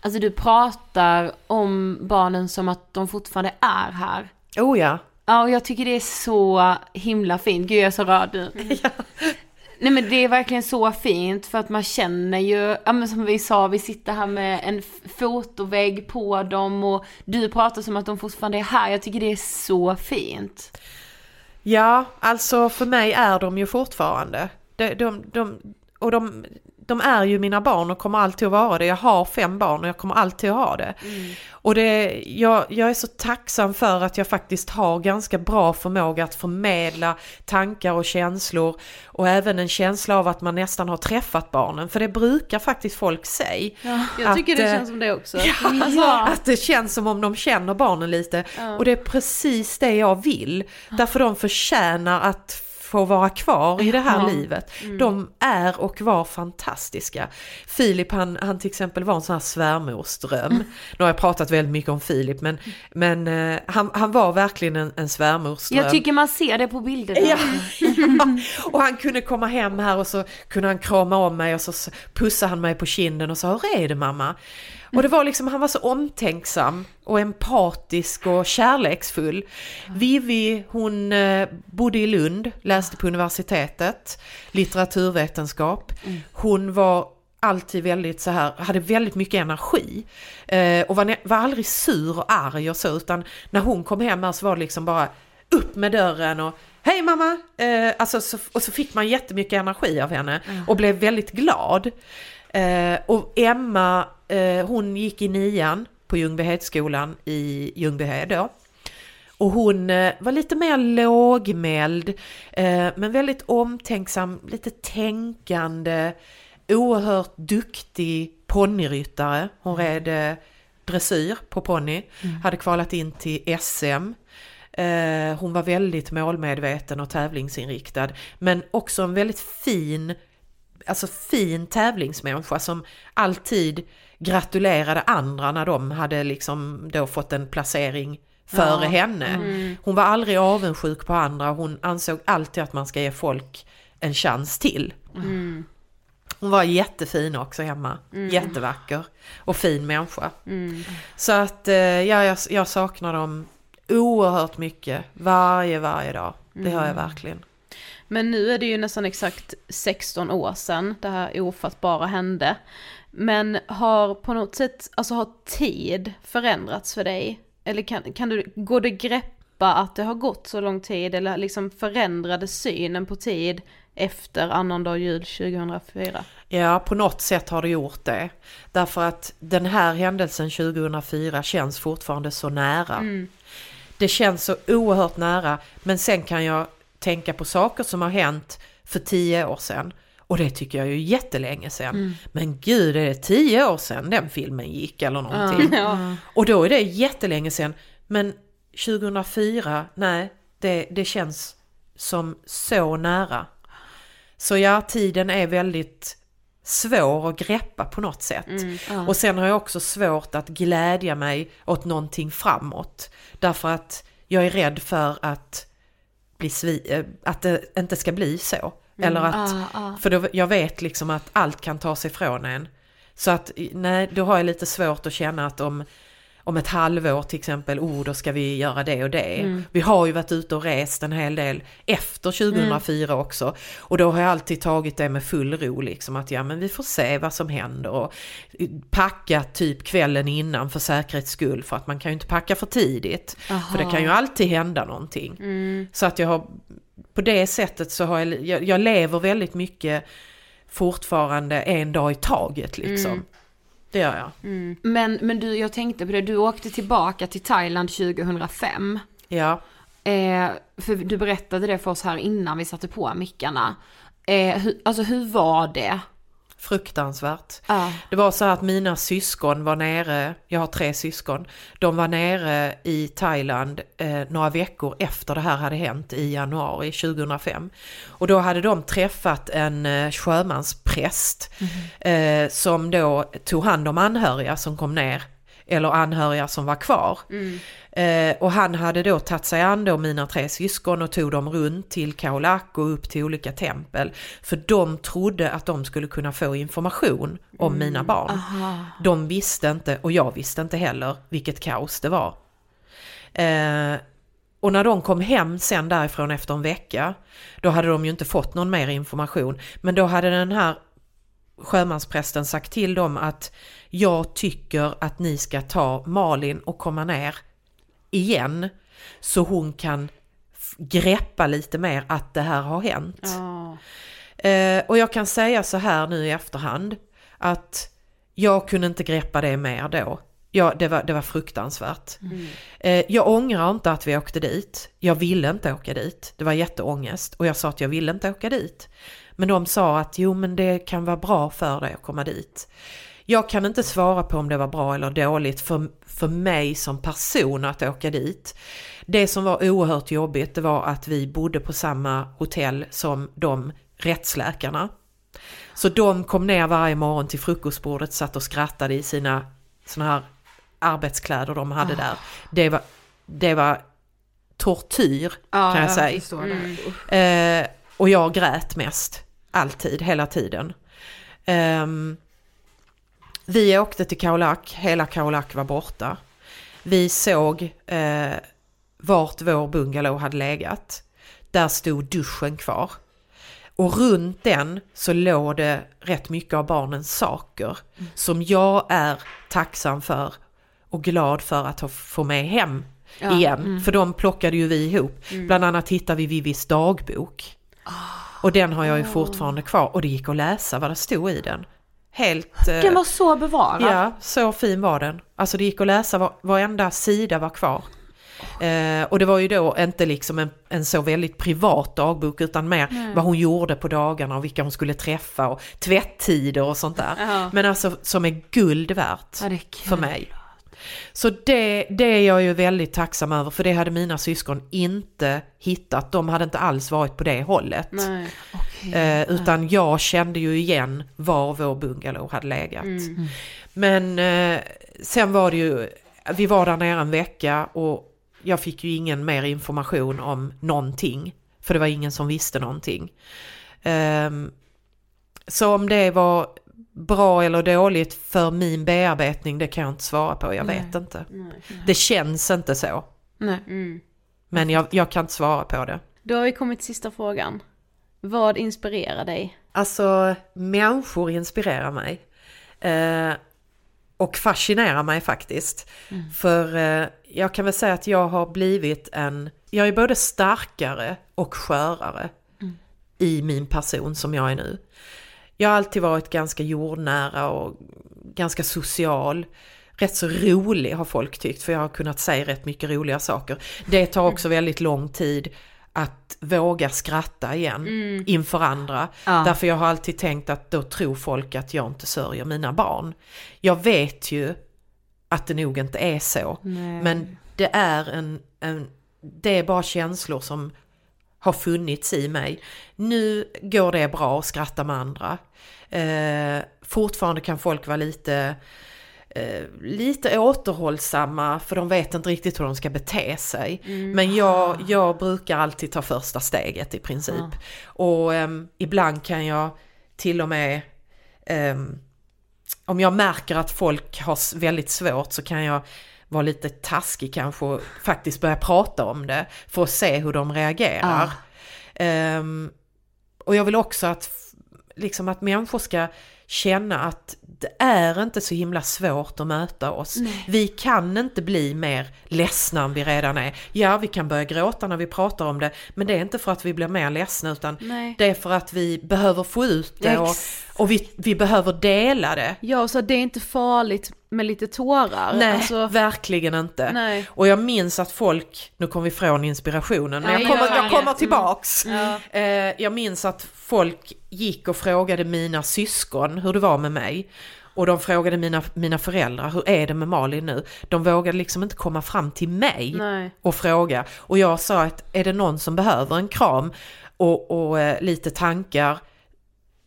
alltså du pratar om barnen som att de fortfarande är här. Oh ja, Ja, och jag tycker det är så himla fint. Gud, jag är så rörd nu. Nej men det är verkligen så fint för att man känner ju, ja men som vi sa, vi sitter här med en fotovägg på dem och du pratar som att de fortfarande är här. Jag tycker det är så fint. Ja, alltså för mig är de ju fortfarande. De, de, de, och de, de är ju mina barn och kommer alltid att vara det. Jag har fem barn och jag kommer alltid att ha det. Och det, jag, jag är så tacksam för att jag faktiskt har ganska bra förmåga att förmedla tankar och känslor. Och även en känsla av att man nästan har träffat barnen. För det brukar faktiskt folk säga. Jag tycker Att, det eh, känns som det också. Alltså, Att det känns som om de känner barnen lite. Och det är precis det jag vill. Därför de förtjänar att få vara kvar i det här Ja. livet. De är och var fantastiska. Filip han, han till exempel var en sån här svärmorsdröm. Nu har jag pratat väldigt mycket om Filip men, men eh, han, han var verkligen en, en svärmorsdröm. Jag tycker man ser det på bilderna. Ja. Och han kunde komma hem här och så kunde han krama om mig och så pussade han mig på kinden och sa hur är det mamma? Och det var liksom, han var så omtänksam och empatisk och kärleksfull. Vivi, hon eh, bodde i Lund, läste på universitetet, litteraturvetenskap. Hon var alltid väldigt så här, hade väldigt mycket energi. Eh, och var, var aldrig sur och arg och så, utan när hon kom hem här så var det liksom bara upp med dörren och Hej mamma! Eh, alltså, så, och så fick man jättemycket energi av henne och blev väldigt glad. Eh, och Emma, eh, hon gick i nian på Ljungbyhedsskolan i Ljungbyhed då. Och hon eh, var lite mer lågmäld, eh, men väldigt omtänksam, lite tänkande, oerhört duktig ponnyryttare. Hon red eh, dressyr på ponny, hade kvalat in till SM. Eh, hon var väldigt målmedveten och tävlingsinriktad. Men också en väldigt fin, alltså fin tävlingsmänniska som alltid gratulerade andra när de hade liksom då fått en placering före henne. Hon var aldrig avundsjuk på andra, hon ansåg alltid att man ska ge folk en chans till. Hon var jättefin också hemma, jättevacker och fin människa. Så att eh, ja, jag, jag saknar dem oerhört mycket varje, varje dag. Det har jag verkligen. Men nu är det ju nästan exakt 16 år sedan det här ofattbara hände. Men har på något sätt, alltså har tid förändrats för dig? Eller kan, kan du, går det greppa att det har gått så lång tid eller liksom förändrade synen på tid efter annandag jul 2004? Ja, på något sätt har det gjort det. Därför att den här händelsen 2004 känns fortfarande så nära. Det känns så oerhört nära, men sen kan jag tänka på saker som har hänt för tio år sedan. Och det tycker jag är ju jättelänge sedan. Men gud, är det tio år sedan den filmen gick eller någonting? Och då är det jättelänge sedan. Men 2004, nej, det, det känns som så nära. Så ja, tiden är väldigt svår att greppa på något sätt. Och sen har jag också svårt att glädja mig åt någonting framåt. Därför att jag är rädd för att, bli svi- eh, att det inte ska bli så. Eller att, för då, jag vet liksom att allt kan ta sig från en. Så att nej, då har jag lite svårt att känna att om, om ett halvår till exempel, oh då ska vi göra det och det. Vi har ju varit ute och rest en hel del efter 2004 också. Och då har jag alltid tagit det med full ro liksom att ja men vi får se vad som händer. Och packat typ kvällen innan för säkerhets skull för att man kan ju inte packa för tidigt. För det kan ju alltid hända någonting. Så att jag har, på det sättet så har jag, jag, jag lever väldigt mycket fortfarande en dag i taget liksom. Det gör jag. Men, men du, jag tänkte på det, du åkte tillbaka till Thailand 2005. Ja. Eh, för du berättade det för oss här innan vi satte på mickarna. Eh, hur, alltså hur var det? Fruktansvärt. Ja. Det var så att mina syskon var nere, jag har tre syskon, de var nere i Thailand eh, några veckor efter det här hade hänt i januari 2005. Och då hade de träffat en eh, sjömanspräst eh, som då tog hand om anhöriga som kom ner, eller anhöriga som var kvar. Eh, och han hade då tagit sig an då mina tre syskon och tog dem runt till Khao Lak och upp till olika tempel. För de trodde att de skulle kunna få information om mina barn. De visste inte, och jag visste inte heller, vilket kaos det var. Eh, och när de kom hem sen därifrån efter en vecka, då hade de ju inte fått någon mer information. Men då hade den här sjömansprästen sagt till dem att jag tycker att ni ska ta Malin och komma ner igen så hon kan greppa lite mer att det här har hänt. Eh, och jag kan säga så här nu i efterhand att jag kunde inte greppa det mer då. Ja, det var, det var fruktansvärt. Eh, jag ångrar inte att vi åkte dit. Jag ville inte åka dit. Det var jätteångest och jag sa att jag ville inte åka dit. Men de sa att jo men det kan vara bra för dig att komma dit. Jag kan inte svara på om det var bra eller dåligt för, för mig som person att åka dit. Det som var oerhört jobbigt det var att vi bodde på samma hotell som de rättsläkarna. Så de kom ner varje morgon till frukostbordet, satt och skrattade i sina såna här arbetskläder de hade där. Det var, det var tortyr kan jag säga. förstår det. Usch. Eh, och jag grät mest. Alltid, hela tiden. Ehm, vi åkte till Khao Lak, hela Khao Lak var borta. Vi såg eh, vart vår bungalow hade legat. Där stod duschen kvar. Och runt den så låg det rätt mycket av barnens saker som jag är tacksam för och glad för att ha- få med hem igen. För de plockade ju vi ihop. Bland annat hittade vi Vivis dagbok. Och den har jag ju fortfarande kvar och det gick att läsa vad det stod i den. Helt... eh, Den var så bevarad. Ja, så fin var den. Alltså det gick att läsa, var, varenda sida var kvar. Eh, och det var ju då inte liksom en, en så väldigt privat dagbok utan mer vad hon gjorde på dagarna och vilka hon skulle träffa och tvättider och sånt där. Ja. Men alltså som är guld värt Ja, är för mig. Så det, det är jag ju väldigt tacksam över för det hade mina syskon inte hittat. De hade inte alls varit på det hållet. Nej, okej. Eh, utan jag kände ju igen var vår bungalow hade legat. Mm. Men eh, sen var det ju, vi var där nere en vecka och jag fick ju ingen mer information om någonting. För det var ingen som visste någonting. Ehm, så om det var bra eller dåligt för min bearbetning, det kan jag inte svara på. Jag vet inte. Det känns inte så. Nej. Mm. Men jag, jag kan inte svara på det. Då har vi kommit till sista frågan. Vad inspirerar dig? Alltså människor inspirerar mig. Eh, och fascinerar mig faktiskt. För eh, jag kan väl säga att jag har blivit en, jag är både starkare och skörare i min person som jag är nu. Jag har alltid varit ganska jordnära och ganska social. Rätt så rolig har folk tyckt för jag har kunnat säga rätt mycket roliga saker. Det tar också väldigt lång tid att våga skratta igen inför andra. Ja. Därför jag har alltid tänkt att då tror folk att jag inte sörjer mina barn. Jag vet ju att det nog inte är så. Men det är en, en, det är bara känslor som har funnits i mig. Nu går det bra att skratta med andra. Eh, fortfarande kan folk vara lite, eh, lite återhållsamma för de vet inte riktigt hur de ska bete sig. Men jag, jag brukar alltid ta första steget i princip. Och ehm, ibland kan jag till och med ehm, om jag märker att folk har väldigt svårt så kan jag vara lite taskig kanske och faktiskt börja prata om det för att se hur de reagerar. Ehm, och jag vill också att, liksom att människor ska känna att det är inte så himla svårt att möta oss. Vi kan inte bli mer ledsna än vi redan är. Ja, vi kan börja gråta när vi pratar om det, men det är inte för att vi blir mer ledsna utan Nej. det är för att vi behöver få ut det och, och vi, vi behöver dela det. Ja, så det är inte farligt med lite tårar. Nej, Alltså, verkligen inte. Nej. Och jag minns att folk, nu kommer vi från inspirationen, men Ja, jag kommer, jag kommer tillbaks. Eh, jag minns att folk gick och frågade mina syskon hur det var med mig. Och de frågade mina, mina föräldrar, hur är det med Malin nu? De vågade liksom inte komma fram till mig Nej. och fråga. Och jag sa att är det någon som behöver en kram och, och eh, lite tankar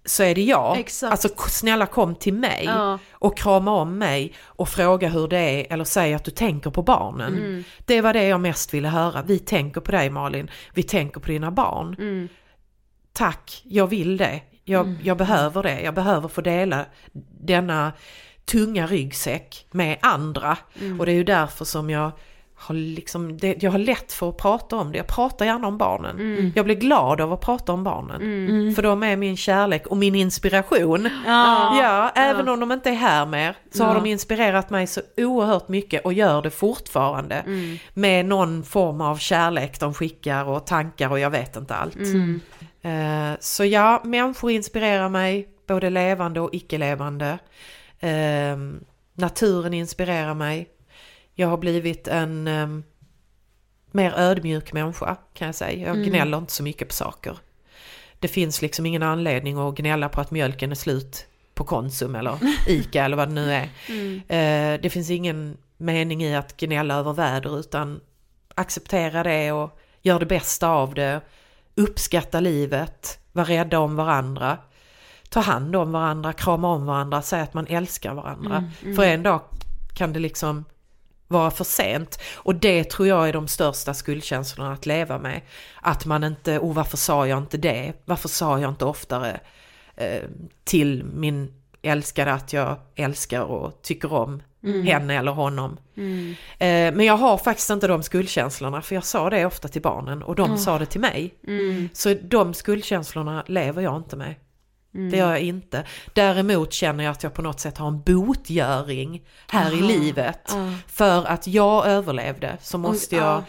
så är det jag. Exakt. Alltså snälla kom till mig Ja. och krama om mig och fråga hur det är eller säg att du tänker på barnen. Mm. Det var det jag mest ville höra. Vi tänker på dig Malin, vi tänker på dina barn. Mm. Tack, jag vill det. Jag, jag behöver det. Jag behöver få dela denna tunga ryggsäck med andra. Mm. Och det är ju därför som jag har, liksom, det, jag har lätt för att prata om det. Jag pratar gärna om barnen. Mm. Jag blir glad av att prata om barnen. För de är min kärlek och min inspiration. Ja. Ja, även om de inte är här mer så har Ja. de inspirerat mig så oerhört mycket och gör det fortfarande. Mm. Med någon form av kärlek de skickar och tankar och jag vet inte allt. Mm. Eh, så ja, människor inspirerar mig, både levande och icke-levande. Eh, naturen inspirerar mig. Jag har blivit en eh, mer ödmjuk människa kan jag säga. Jag gnäller inte så mycket på saker. Det finns liksom ingen anledning att gnälla på att mjölken är slut på Konsum eller Ica eller vad det nu är. Eh, det finns ingen mening i att gnälla över väder utan acceptera det och gör det bästa av det. Uppskatta livet, var rädda om varandra. Ta hand om varandra, krama om varandra, säga att man älskar varandra. För en dag kan det liksom vara för sent. Och det tror jag är de största skuldkänslorna att leva med. Att man inte, oh varför sa jag inte det? Varför sa jag inte oftare eh, till min älskade att jag älskar och tycker om henne eller honom. Eh, men jag har faktiskt inte de skuldkänslorna för jag sa det ofta till barnen och de sa det till mig. Så de skuldkänslorna lever jag inte med. Det gör jag inte. Däremot känner jag att jag på något sätt har en botgöring här i livet. För att jag överlevde så måste jag,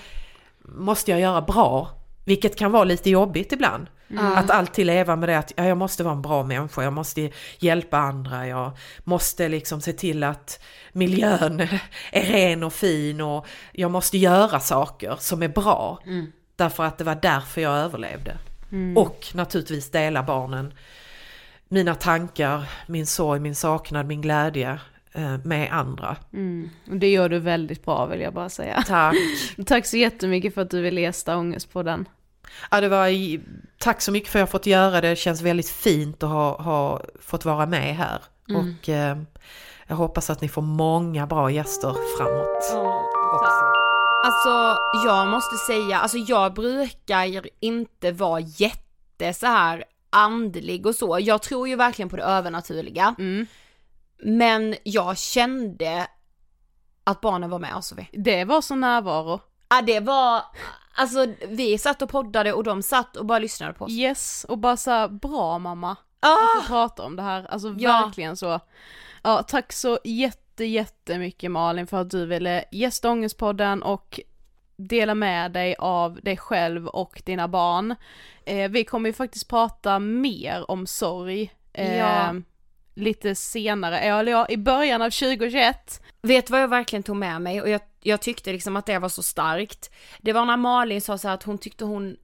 måste jag göra bra. Vilket kan vara lite jobbigt ibland. Att alltid leva med det att ja, jag måste vara en bra människa, jag måste hjälpa andra, jag måste liksom se till att miljön är ren och fin och jag måste göra saker som är bra. Därför att det var därför jag överlevde. Och naturligtvis dela barnen mina tankar, min sorg, min saknad, min glädje. eh, med andra. Mm. Det gör du väldigt bra vill jag bara säga. Tack! Tack så jättemycket för att du ville gästa Ångest på den. Ja, det var, tack så mycket för att jag fått göra det. Det känns väldigt fint att ha, ha fått vara med här. Mm. Och eh, jag hoppas att ni får många bra gäster framåt. Alltså jag måste säga, alltså jag brukar inte vara jätte så här andlig och så. Jag tror ju verkligen på det övernaturliga. Mm. Men jag kände att barnen var med oss Sofie. Det var så närvaro. Ja det var, alltså vi satt och poddade och de satt och bara lyssnade på oss. Yes, och bara så här, bra mamma. Ah! Att du pratar om det här, alltså Ja. verkligen så. Ja, tack så jätte, jättemycket Malin för att du ville gästa Ångestpodden och dela med dig av dig själv och dina barn. Eh, vi kommer ju faktiskt prata mer om sorg. Eh, Ja. Lite senare, eller ja, i början av 2021. Vet du vad jag verkligen tog med mig och jag, jag tyckte liksom att det var så starkt. Det var när Malin sa så här att hon tyckte hon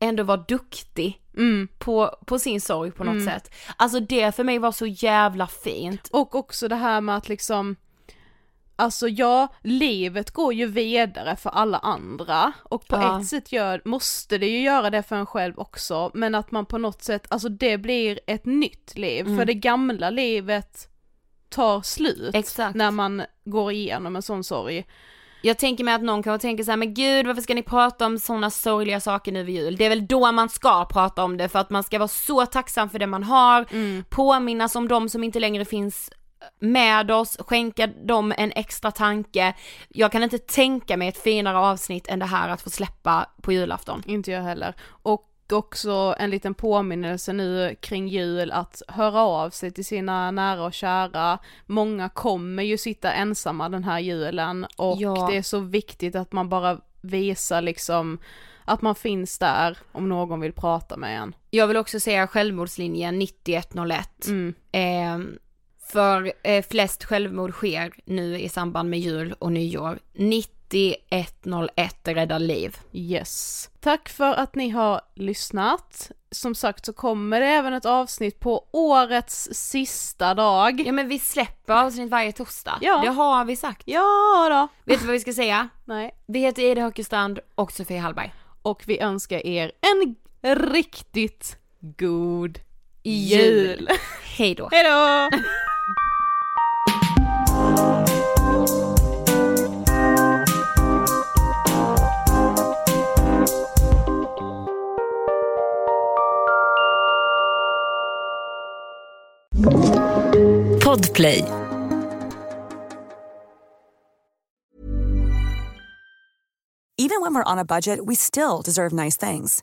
ändå var duktig Mm. på, på sin sorg på något Mm. sätt. Alltså det för mig var så jävla fint. Och också det här med att liksom Alltså ja, livet går ju vidare för alla andra och på Ja. ett sätt gör, måste det ju göra det för en själv också men att man på något sätt, alltså det blir ett nytt liv Mm. för det gamla livet tar slut Exakt. när man går igenom en sån sorg. Jag tänker mig att någon kanske tänker så här, men gud varför ska ni prata om sådana sorgliga saker nu vid jul? Det är väl då man ska prata om det för att man ska vara så tacksam för det man har, påminnas om de som inte längre finns med oss, skänka dem en extra tanke. Jag kan inte tänka mig ett finare avsnitt än det här att få släppa på julafton. Inte jag heller. Och också en liten påminnelse nu kring jul att höra av sig till sina nära och kära. Många kommer ju sitta ensamma den här julen och Ja. det är så viktigt att man bara visar liksom att man finns där om någon vill prata med en. Jag vill också säga självmordslinjen 9101. Mm. Eh, för eh, flest självmord sker nu i samband med jul och nyår. 9101 räddar liv. Yes. Tack för att ni har lyssnat. Som sagt så kommer det även ett avsnitt på årets sista dag. Ja men vi släpper avsnitt varje torsdag. Ja. Det har vi sagt. Ja då. Vet du vad vi ska säga? Nej. Vi heter Ida Höckestrand och Sofie Hallberg. Och vi önskar er en riktigt god Jul. jul. Hej då. Hej då! Podplay. Even when we're on a budget, we still deserve nice things.